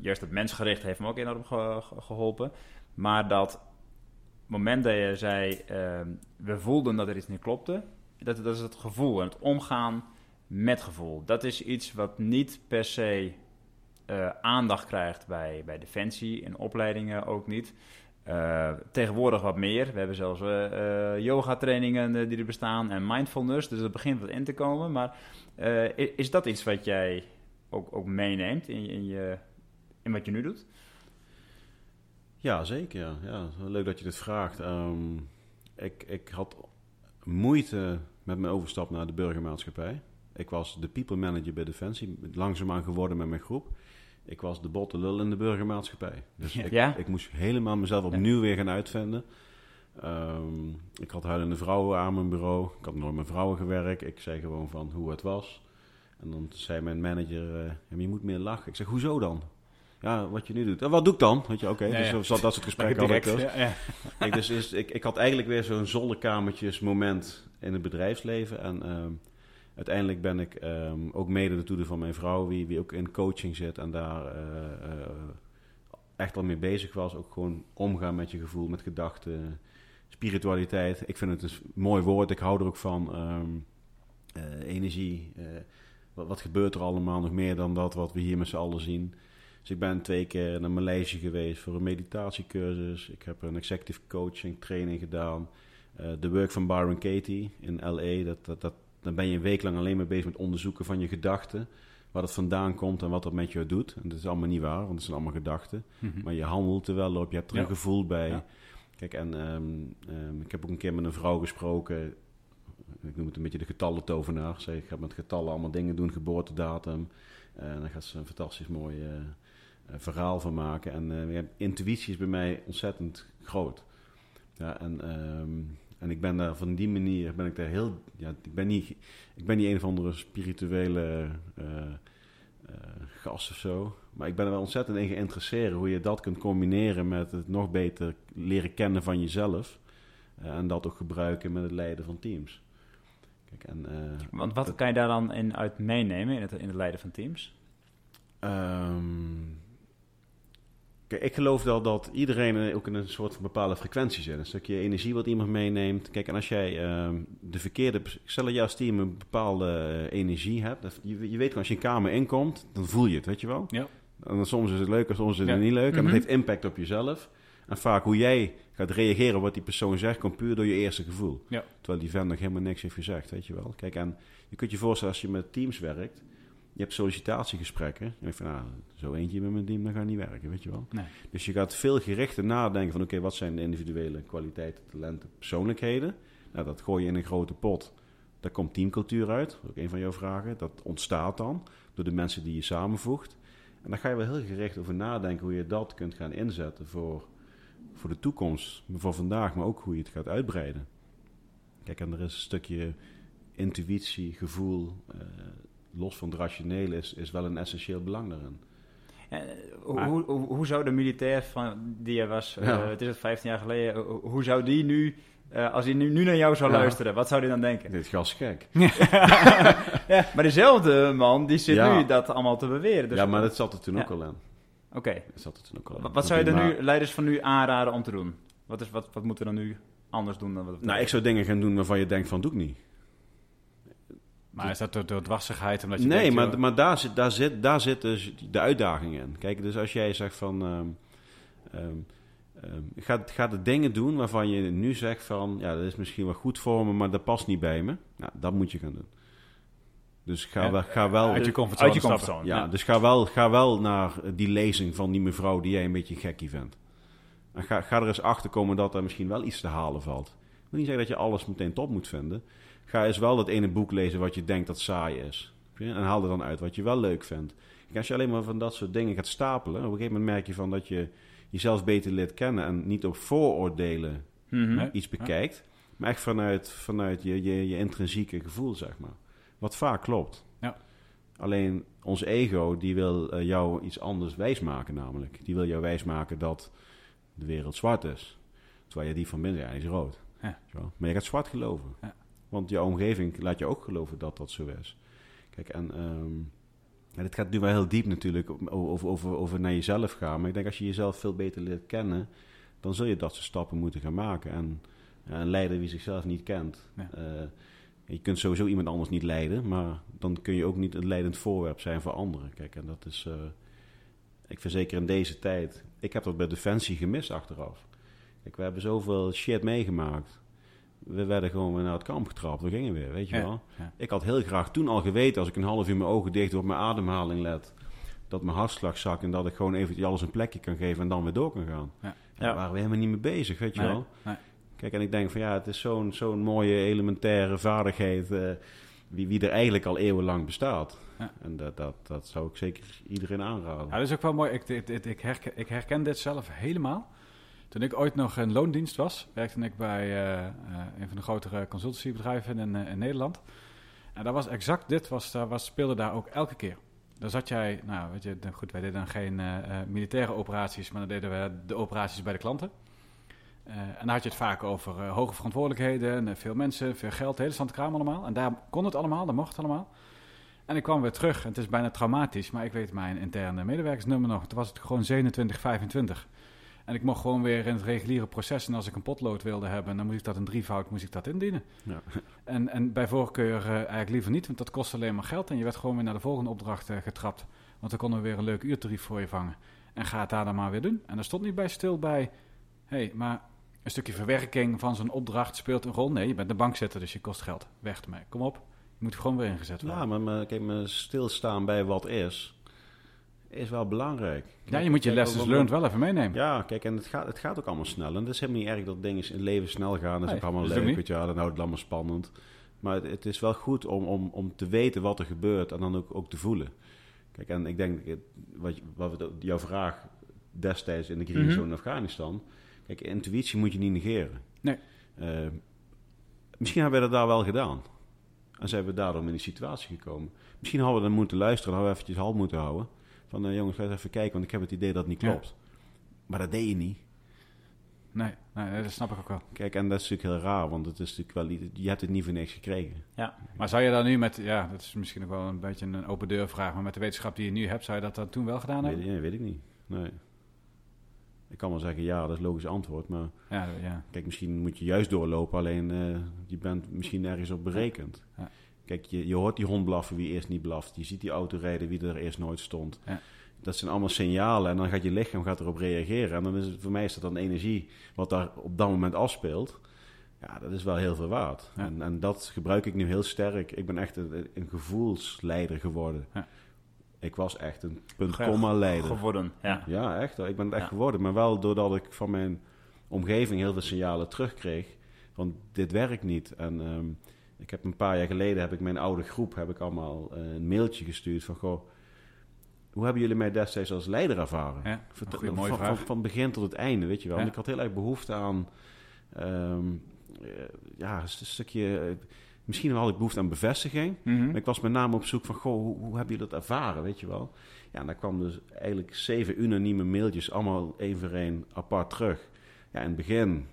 juist het mensgericht heeft me ook enorm ge, geholpen. Maar dat moment dat je zei, we voelden dat er iets niet klopte, dat, dat is het gevoel en het omgaan met gevoel. Dat is iets wat niet per se uh, aandacht krijgt bij, bij Defensie, in opleidingen ook niet. Uh, tegenwoordig wat meer. We hebben zelfs uh, yoga-trainingen die er bestaan en mindfulness, dus dat begint wat in te komen. Maar is dat iets wat jij ook, ook meeneemt in, in, je, in wat je nu doet? Ja, zeker. Ja. Ja, leuk dat je dit vraagt. Ehm, ik, ik had moeite met mijn overstap naar de burgermaatschappij. Ik was de people manager bij Defensie, langzaamaan geworden met mijn groep. Ik was de botte lul in de burgermaatschappij. Dus ik, Ja? ik moest helemaal mezelf opnieuw weer gaan uitvinden. Ehm, ik had huilende vrouwen aan mijn bureau. Ik had nooit met vrouwen gewerkt. Ik zei gewoon van hoe het was. En dan zei mijn manager, eh, je moet meer lachen. Ik zeg, hoezo dan? Ja, wat je nu doet. En wat doe ik dan? Weet je, oké. Ja, dus dat, dat soort gesprekken had ik dus. Ja. Ik, dus is, ik, ik had eigenlijk weer zo'n zonnekamertjes moment in het bedrijfsleven. En ehm, uiteindelijk ben ik ehm, ook mede de toede van mijn vrouw, wie, wie ook in coaching zit en daar eh, eh, echt al mee bezig was. Ook gewoon omgaan met je gevoel, met gedachten, spiritualiteit. Ik vind het een mooi woord, ik hou er ook van. Ehm, eh, energie, wat, wat gebeurt er allemaal nog meer dan dat wat we hier met z'n allen zien. Dus ik ben twee keer naar Maleisië geweest voor een meditatiecursus. Ik heb een executive coaching training gedaan. De work van Byron Katie in LA. Dat, dat, dat, dan ben je een week lang alleen maar bezig met onderzoeken van je gedachten. Waar het vandaan komt en wat dat met je doet. En dat is allemaal niet waar, want het zijn allemaal gedachten. Mhm. Maar je handelt er wel op, je hebt er Ja. een gevoel bij. Ja. Kijk, en ehm, ehm, ik heb ook een keer met een vrouw gesproken. Ik noem het een beetje de getallentovenaar. Zij gaat met getallen allemaal dingen doen, geboortedatum. Eh, En daar gaat ze een fantastisch mooi eh, eh, verhaal van maken. En intuïtie is bij mij ontzettend groot. Ja, en, ehm, en ik ben daar van die manier, ben ik daar heel, ja, ik ben niet, ik ben niet een of andere spirituele eh, eh, gast of zo. Maar ik ben er wel ontzettend in geïnteresseerd hoe je dat kunt combineren met het nog beter leren kennen van jezelf. Eh, en dat ook gebruiken met het leiden van teams. Kijk, en, Want wat kan je daar dan in uit meenemen in het, in het leiden van teams? Ehm, kijk, ik geloof wel dat iedereen ook in een soort van bepaalde frequentie zit. Een stukje energie wat iemand meeneemt. Kijk, en als jij ehm, de verkeerde... Stel dat jouw team een bepaalde eh, energie hebt. dat- Je, je weet gewoon, als je een kamer inkomt, dan voel je het, weet je wel? Ja. En dan soms is het leuk en soms is het Ja. niet leuk. En Mhm. dat heeft impact op jezelf. En vaak hoe jij gaat reageren op wat die persoon zegt, komt puur door je eerste gevoel. Ja. Terwijl die vent nog helemaal niks heeft gezegd, weet je wel. Kijk, en je kunt je voorstellen als je met teams werkt, je hebt sollicitatiegesprekken. En ik van, nou, zo eentje met mijn team, dan gaat niet werken, weet je wel. Nee. Dus je gaat veel gerichter nadenken van, oké, wat zijn de individuele kwaliteiten, talenten, persoonlijkheden? Nou, dat gooi je in een grote pot. Daar komt teamcultuur uit, ook een van jouw vragen. Dat ontstaat dan door de mensen die je samenvoegt. En dan ga je wel heel gericht over nadenken hoe je dat kunt gaan inzetten voor, voor de toekomst. Voor vandaag, maar ook hoe je het gaat uitbreiden. Kijk, en er is een stukje intuïtie, gevoel, eh, los van het rationele, is, is wel een essentieel belang daarin. Eh, hoe, Maar- hoe, zou de militair van, die je was, eh, het is het 15 jaar geleden, hoe, hoe zou die nu, eh, als hij nu, nu naar jou zou Ja. luisteren, wat zou hij dan denken? Dit gas gek. ja, maar diezelfde man, die zit nu dat allemaal te beweren. Dus ja, maar dat zat er toen ook al in. Oké, Dat zat er toen ook al in. wat, wat zou je Maar- nu, leiders van nu aanraden om te doen? Wat, is, wat, wat moeten we dan nu anders doen dan wat we Nou, ik zou dingen gaan doen waarvan je denkt van, doe ik niet. Maar is dat door, door dwarsigheid? Omdat je Nee, denkt, maar, joh, maar daar, zit, daar, zit, daar zit dus de uitdaging in. Kijk, dus als jij zegt van... ehm, ehm, ehm, ga, ga de dingen doen waarvan je nu zegt van... Ja, dat is misschien wel goed voor me, maar dat past niet bij me. Nou, dat moet je gaan doen. Dus ga, Ja, wel, ga wel... uit je comfortzone uit je comfortzone. Ja, dus ga wel, ga wel naar die lezing van die mevrouw die jij een beetje gekkie vindt. En ga, ga er eens achter komen dat er misschien wel iets te halen valt. Ik wil niet zeggen dat je alles meteen top moet vinden. Ga eens wel dat ene boek lezen wat je denkt dat saai is. En haal er dan uit wat je wel leuk vindt. Kijk, als je alleen maar van dat soort dingen gaat stapelen... op een gegeven moment merk je van dat je jezelf beter leert kennen... en niet op vooroordelen Mhm. Iets bekijkt... maar echt vanuit, vanuit je, je, je intrinsieke gevoel, zeg maar. Wat vaak klopt. Ja. Alleen ons ego, die wil eh, jou iets anders wijsmaken namelijk. Die wil jou wijsmaken dat de wereld zwart is. Terwijl je die van binnen, ja, die is rood. Ja. Maar je gaat zwart geloven. Ja. Want jouw omgeving laat je ook geloven dat dat zo is. Kijk, en ehm, ja, dit gaat nu wel heel diep natuurlijk over, over, over naar jezelf gaan. Maar ik denk als je jezelf veel beter leert kennen, dan zul je dat soort stappen moeten gaan maken. En ja, een leider wie zichzelf niet kent. Ja. eh, je kunt sowieso iemand anders niet leiden, maar dan kun je ook niet een leidend voorwerp zijn voor anderen. Kijk, en dat is, eh, ik vind zeker in deze tijd, ik heb dat bij Defensie gemist achteraf. Kijk, we hebben zoveel shit meegemaakt. We werden gewoon weer naar het kamp getrapt, we gingen weer, weet je Ja, wel. ja. Ik had heel graag toen al geweten, als ik een half uur mijn ogen dicht op mijn ademhaling let, dat mijn hartslag zakt en dat ik gewoon even alles een plekje kan geven en dan weer door kan gaan. Ja. Daar waren we helemaal niet mee bezig, weet je Nee, wel. nee. Kijk, en ik denk van ja, het is zo'n zo'n mooie elementaire vaardigheid... eh, wie, wie er eigenlijk al eeuwenlang bestaat. Ja. En dat, dat, dat zou ik zeker iedereen aanraden. Ja, dat is ook wel mooi. Ik, ik, ik herken, ik herken dit zelf helemaal. Toen ik ooit nog in loondienst was, werkte ik bij eh, eh, een van de grotere consultancybedrijven in, eh, in Nederland. En dat was exact dit, was, daar was, speelde daar ook elke keer. Dan zat jij, nou weet je, goed, wij deden dan geen militaire operaties, maar dan deden we de operaties bij de klanten. En dan had je het vaak over hoge verantwoordelijkheden, en, veel mensen, veel geld, hele stand kraam allemaal. En daar kon het allemaal, dat mocht het allemaal. En ik kwam weer terug en het is bijna traumatisch, maar ik weet mijn interne medewerkersnummer nog. Toen was het gewoon 2725. En ik mocht gewoon weer in het reguliere proces. En als ik een potlood wilde hebben, dan moest ik dat in drievoud moest ik dat indienen. Ja. En, en bij voorkeur eh, eigenlijk liever niet, want dat kost alleen maar geld. En je werd gewoon weer naar de volgende opdracht eh, getrapt. Want dan konden we weer een leuk uurtarief voor je vangen. En ga het daar dan maar weer doen. En er stond niet bij stil bij, hé, hey, maar een stukje verwerking van zo'n opdracht speelt een rol. Nee, je bent de bank zetten, dus je kost geld. Weg ermee. Kom op, je moet gewoon weer ingezet worden. Ja, maar, maar kijk, maar stilstaan bij wat is, is wel belangrijk. Ja, je moet je Kijk, lessons learned wel even meenemen. Ja, kijk, en het gaat, het gaat ook allemaal snel. En het is helemaal niet erg dat dingen in het leven snel gaan. Dat is Nee, ook allemaal leuk, weet je wel. Houdt het allemaal spannend. Maar het, het is wel goed om, om, om te weten wat er gebeurt en dan ook, ook te voelen. Kijk, en ik denk, wat, wat jouw vraag destijds in de green Mhm. in Afghanistan. Kijk, intuïtie moet je niet negeren. Nee. Eh, misschien hebben we dat daar wel gedaan. En zijn we daarom in die situatie gekomen. Misschien hadden we dan moeten luisteren, hadden we eventjes halt moeten houden. Van, eh, jongens, ga eens even kijken, want ik heb het idee dat het niet Ja. klopt. Maar dat deed je niet. Nee, nee, dat snap ik ook wel. Kijk, en dat is natuurlijk heel raar, want het is natuurlijk wel, je hebt het niet voor niks gekregen. Maar zou je dan nu met, ja, dat is misschien ook wel een beetje een open deur vraag, maar met de wetenschap die je nu hebt, zou je dat dan toen wel gedaan hebben? nee, weet ik niet. Nee. Ik kan wel zeggen ja, dat is een logisch antwoord. Maar Ja, ja. kijk, misschien moet je juist doorlopen, alleen eh, je bent misschien ergens op berekend. Ja. Kijk, je, je hoort die hond blaffen wie eerst niet blaft. Je ziet die auto rijden wie er eerst nooit stond. Ja. Dat zijn allemaal signalen en dan gaat je lichaam gaat erop reageren. En dan is het, voor mij is dat dan energie wat daar op dat moment afspeelt. Ja, dat is wel heel veel waard. Ja. En, en dat gebruik ik nu heel sterk. Ik ben echt een, een gevoelsleider geworden. Ja. Ik was echt een punt Ge- komma leider. Geworden, ja. Ja, echt. Ik ben het echt geworden. Maar wel doordat ik van mijn omgeving heel veel signalen terugkreeg. Van dit werkt niet. En ehm, ik heb een paar jaar geleden heb ik mijn oude groep heb ik allemaal eh, een mailtje gestuurd van goh. Hoe hebben jullie mij destijds als leider ervaren? Ja, Vertel- mooie van, vraag. Van, van begin tot het einde, weet je wel. Ja. En ik had heel erg behoefte aan, eh, ja, een stukje, eh, misschien had ik behoefte aan bevestiging. Mhm. Maar ik was met name op zoek van, goh, hoe, hoe hebben jullie dat ervaren, weet je wel? Ja, en daar kwam dus eigenlijk zeven unanieme mailtjes, allemaal één voor één apart terug. Ja, in het begin,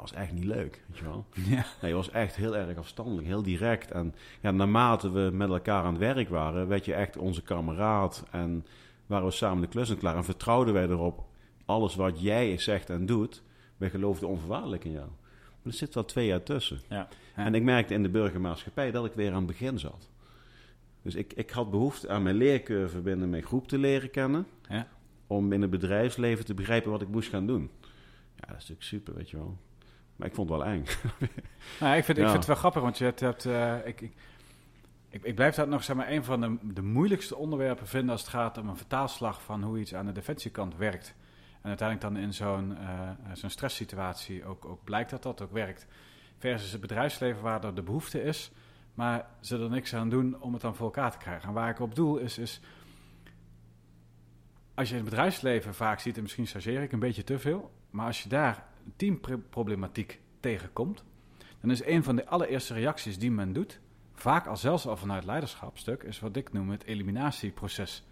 ja, was echt niet leuk, weet je wel? Ja. Nee, het was echt heel erg afstandelijk, heel direct. En ja, naarmate we met elkaar aan het werk waren, werd je echt onze kameraad. En waren we samen de klus aan het klaar. En vertrouwden wij erop, alles wat jij zegt en doet, wij geloofden onvoorwaardelijk in jou. Maar er zit wel twee jaar tussen. Ja. Ja. En ik merkte in de burgermaatschappij dat ik weer aan het begin zat. Dus ik, ik had behoefte aan mijn leercurve binnen mijn groep te leren kennen. Ja. Om in het bedrijfsleven te begrijpen wat ik moest gaan doen. Ja, dat is natuurlijk super, weet je wel. Maar ik vond het wel eng. Nou, ik, vind, ik vind het wel grappig, want je hebt... hebt, eh, ik, ik, ik, ik blijf dat nog zeg maar, een van de, de moeilijkste onderwerpen vinden als het gaat om een vertaalslag van hoe iets aan de defensiekant werkt. En uiteindelijk dan in zo'n eh, zo'n stresssituatie ook, ook blijkt dat dat ook werkt. Versus het bedrijfsleven waar er de behoefte is, maar ze er niks aan doen om het dan voor elkaar te krijgen. En waar ik op doel is, is als je in het bedrijfsleven vaak ziet, en misschien chargeer ik een beetje te veel, maar als je daar teamproblematiek tegenkomt, dan is een van de allereerste reacties die men doet, vaak al zelfs al vanuit leiderschapstuk, is wat ik noem het eliminatieproces.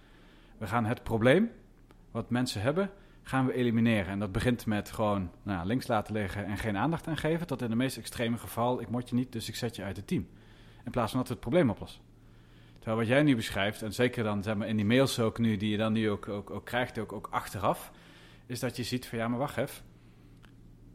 We gaan het probleem wat mensen hebben, gaan we elimineren. En dat begint met gewoon nou, links laten liggen en geen aandacht aan geven, tot in de meest extreme geval, ik mot je niet, dus ik zet je uit het team. In plaats van dat we het probleem oplossen. Terwijl wat jij nu beschrijft, en zeker dan zeg maar, in die mails ook nu, die je dan nu ook, ook, ook krijgt, ook, ook achteraf, is dat je ziet van ja, maar wacht even.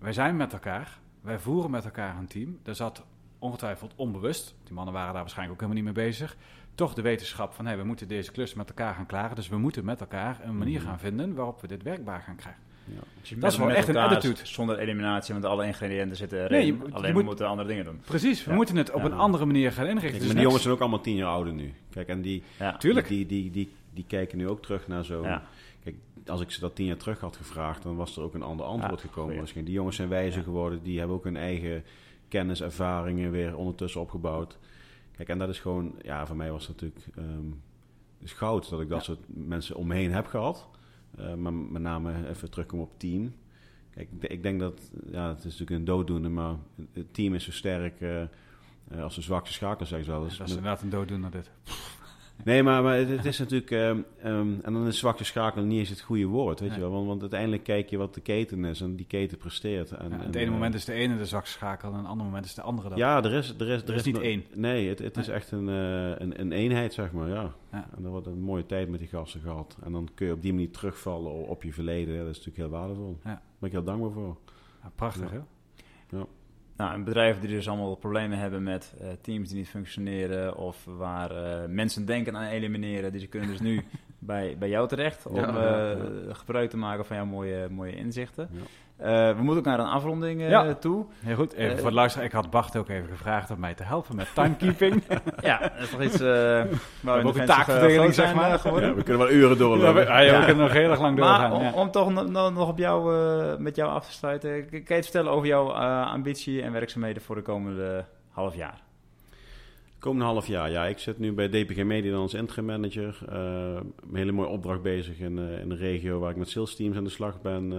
Wij zijn met elkaar, wij voeren met elkaar een team. Er zat ongetwijfeld onbewust, die mannen waren daar waarschijnlijk ook helemaal niet mee bezig, toch de wetenschap van hey, we moeten deze klus met elkaar gaan klaren. Dus we moeten met elkaar een manier gaan vinden waarop we dit werkbaar gaan krijgen. Ja. Dus je Dat is wel echt een attitude. Zonder eliminatie, want alle ingrediënten zitten erin. Nee, je- je Alleen moet- we moeten andere dingen doen. Precies, we Ja. moeten het op Ja. een andere manier gaan inrichten. Kijk, Dus maar die jongens zijn ook allemaal tien jaar ouder nu. Kijk, en die, Ja. Tuurlijk. die, die, die, die kijken nu ook terug naar zo'n... Kijk, als ik ze dat tien jaar terug had gevraagd, dan was er ook een ander antwoord Ja, gekomen. Misschien. Die jongens zijn wijzer Ja. geworden, die hebben ook hun eigen kennis, ervaringen weer ondertussen opgebouwd. Kijk, en dat is gewoon, ja, voor mij was dat natuurlijk ehm, is goud dat ik dat Ja. soort mensen om me heen heb gehad. Eh, maar met name even terugkomen op team. Kijk, ik, denk dat, ja, het is natuurlijk een dooddoener, maar het team is zo sterk eh, eh, als een zwakste schakel, zeg ik wel. Dus dat is inderdaad een dooddoener dit. Nee, maar, maar het, het is natuurlijk... ehm, ehm, en dan is zwakste schakel niet eens het goede woord, weet Nee. je wel. Want, want uiteindelijk kijk je wat de keten is en die keten presteert. En, Ja, en, het ene eh, moment is de ene de zwakste schakel en het andere moment is de andere dat. Ja, er is... Er is, er is niet no- één. Nee, het, het is echt een, eh, een, een eenheid, zeg maar, ja. Ja. En dan wordt een mooie tijd met die gasten gehad. En dan kun je op die manier terugvallen op je verleden. Dat is natuurlijk heel waardevol. Ja. Daar ben ik heel dankbaar voor. Ja, prachtig, hè? Nou, en bedrijven die dus allemaal problemen hebben met eh, teams die niet functioneren of waar eh, mensen denken aan elimineren, die ze kunnen dus nu bij, bij jou terecht om Ja, eh, ja, gebruik te maken van jouw mooie, mooie inzichten. Eh, we moeten ook naar een afronding eh, Ja. toe. Heel goed. Even Eh, voor de luisteraar, ik had Bart ook even gevraagd om mij te helpen met timekeeping. ja, dat is toch iets eh waar we ook een taakverdeling, zeg zijn, maar. geworden. Ja, we kunnen wel uren ja, doorlopen. we, ja, we Ja. kunnen nog heel erg lang Maar doorgaan. om, ja. om toch no- no- nog op jou, eh, met jou af te sluiten, kan je het vertellen over jouw eh, ambitie en werkzaamheden voor de komende half jaar? Komende half jaar, ja. Ik zit nu bij DPG Media als interim manager. Eh, een hele mooie opdracht bezig in, eh, in de regio waar ik met sales teams aan de slag ben.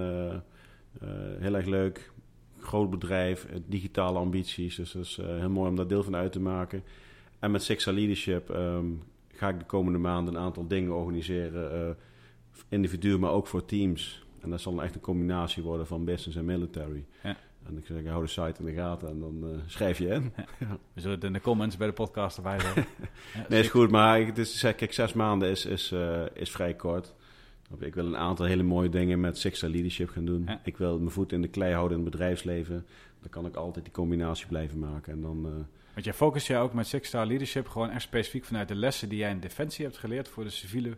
Eh, heel erg leuk. Groot bedrijf, eh, digitale ambities. Dus dat is eh, heel mooi om daar deel van uit te maken. En met Sixa Leadership ehm, ga ik de komende maanden een aantal dingen organiseren. eh individu, maar ook voor teams. En dat zal dan echt een combinatie worden van business en military. Ja. En ik zeg, hou de site in de gaten en dan schrijf je in. We zullen het in de comments bij de podcast erbij zetten. Ja, Nee, is goed, maar het is, kijk, zes maanden is, is, is vrij kort. Ik wil een aantal hele mooie dingen met Sixta Leadership gaan doen. Ja. Ik wil mijn voet in de klei houden in het bedrijfsleven. Dan kan ik altijd die combinatie blijven maken. En dan, eh, Want jij focust je ook met Six Star Leadership gewoon echt specifiek vanuit de lessen die jij in Defensie hebt geleerd voor de civiele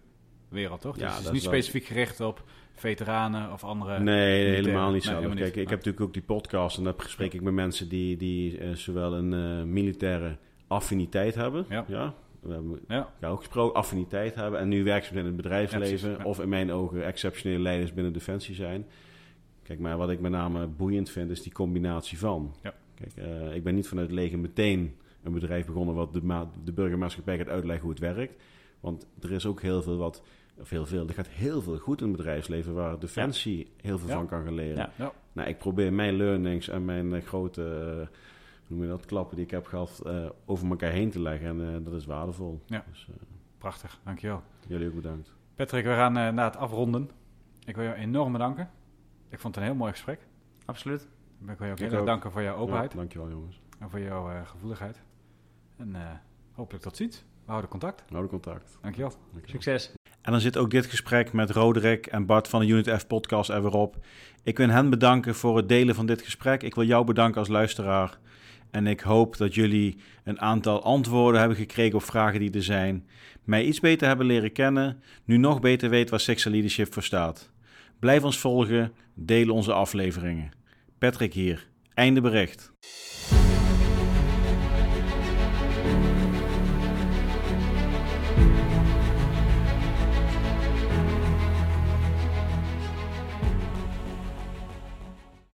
wereld, toch? Ja, dus het is niet is wel- specifiek gericht op veteranen of andere... nee, helemaal niet nee, zelf. helemaal niet. Kijk, ik heb natuurlijk ook die podcast en daar spreek ik met mensen die, die eh, zowel een eh, militaire affiniteit hebben. Ja. We hebben Ja, ook gesproken, affiniteit hebben. En nu werkzaam in het bedrijfsleven. Ja. Of in mijn ogen exceptionele leiders binnen Defensie zijn. Kijk, maar wat ik met name boeiend vind, is die combinatie van. Ja. Kijk, eh, ik ben niet vanuit het leger meteen een bedrijf begonnen wat de, de burgermaatschappij gaat uitleggen hoe het werkt. Want er is ook heel veel wat, of heel veel, er gaat heel veel goed in het bedrijfsleven waar Defensie heel veel van kan gaan leren. Nou, ik probeer mijn learnings en mijn eh, grote, noem je dat, klappen die ik heb gehad, eh, over elkaar heen te leggen. En eh, dat is waardevol. Ja. Dus eh, prachtig. Dankjewel. jullie ook bedankt. Patrick, we gaan eh, naar het afronden. Ik wil jou enorm bedanken. Ik vond het een heel mooi gesprek. Absoluut. Ik wil je ook heel erg danken voor jouw openheid Ja, dankjewel jongens. en voor jouw eh, gevoeligheid. En eh, hopelijk tot ziens. We houden contact. Houden contact. Dankjewel. Dankjewel. Succes. En dan zit ook dit gesprek met Roderick en Bart van de Unit F podcast er weer op. Ik wil hen bedanken voor het delen van dit gesprek. Ik wil jou bedanken als luisteraar. En ik hoop dat jullie een aantal antwoorden hebben gekregen op vragen die er zijn. Mij iets beter hebben leren kennen. Nu nog beter weet waar Sexual Leadership voor staat. Blijf ons volgen. Deel onze afleveringen. Patrick hier. Einde bericht.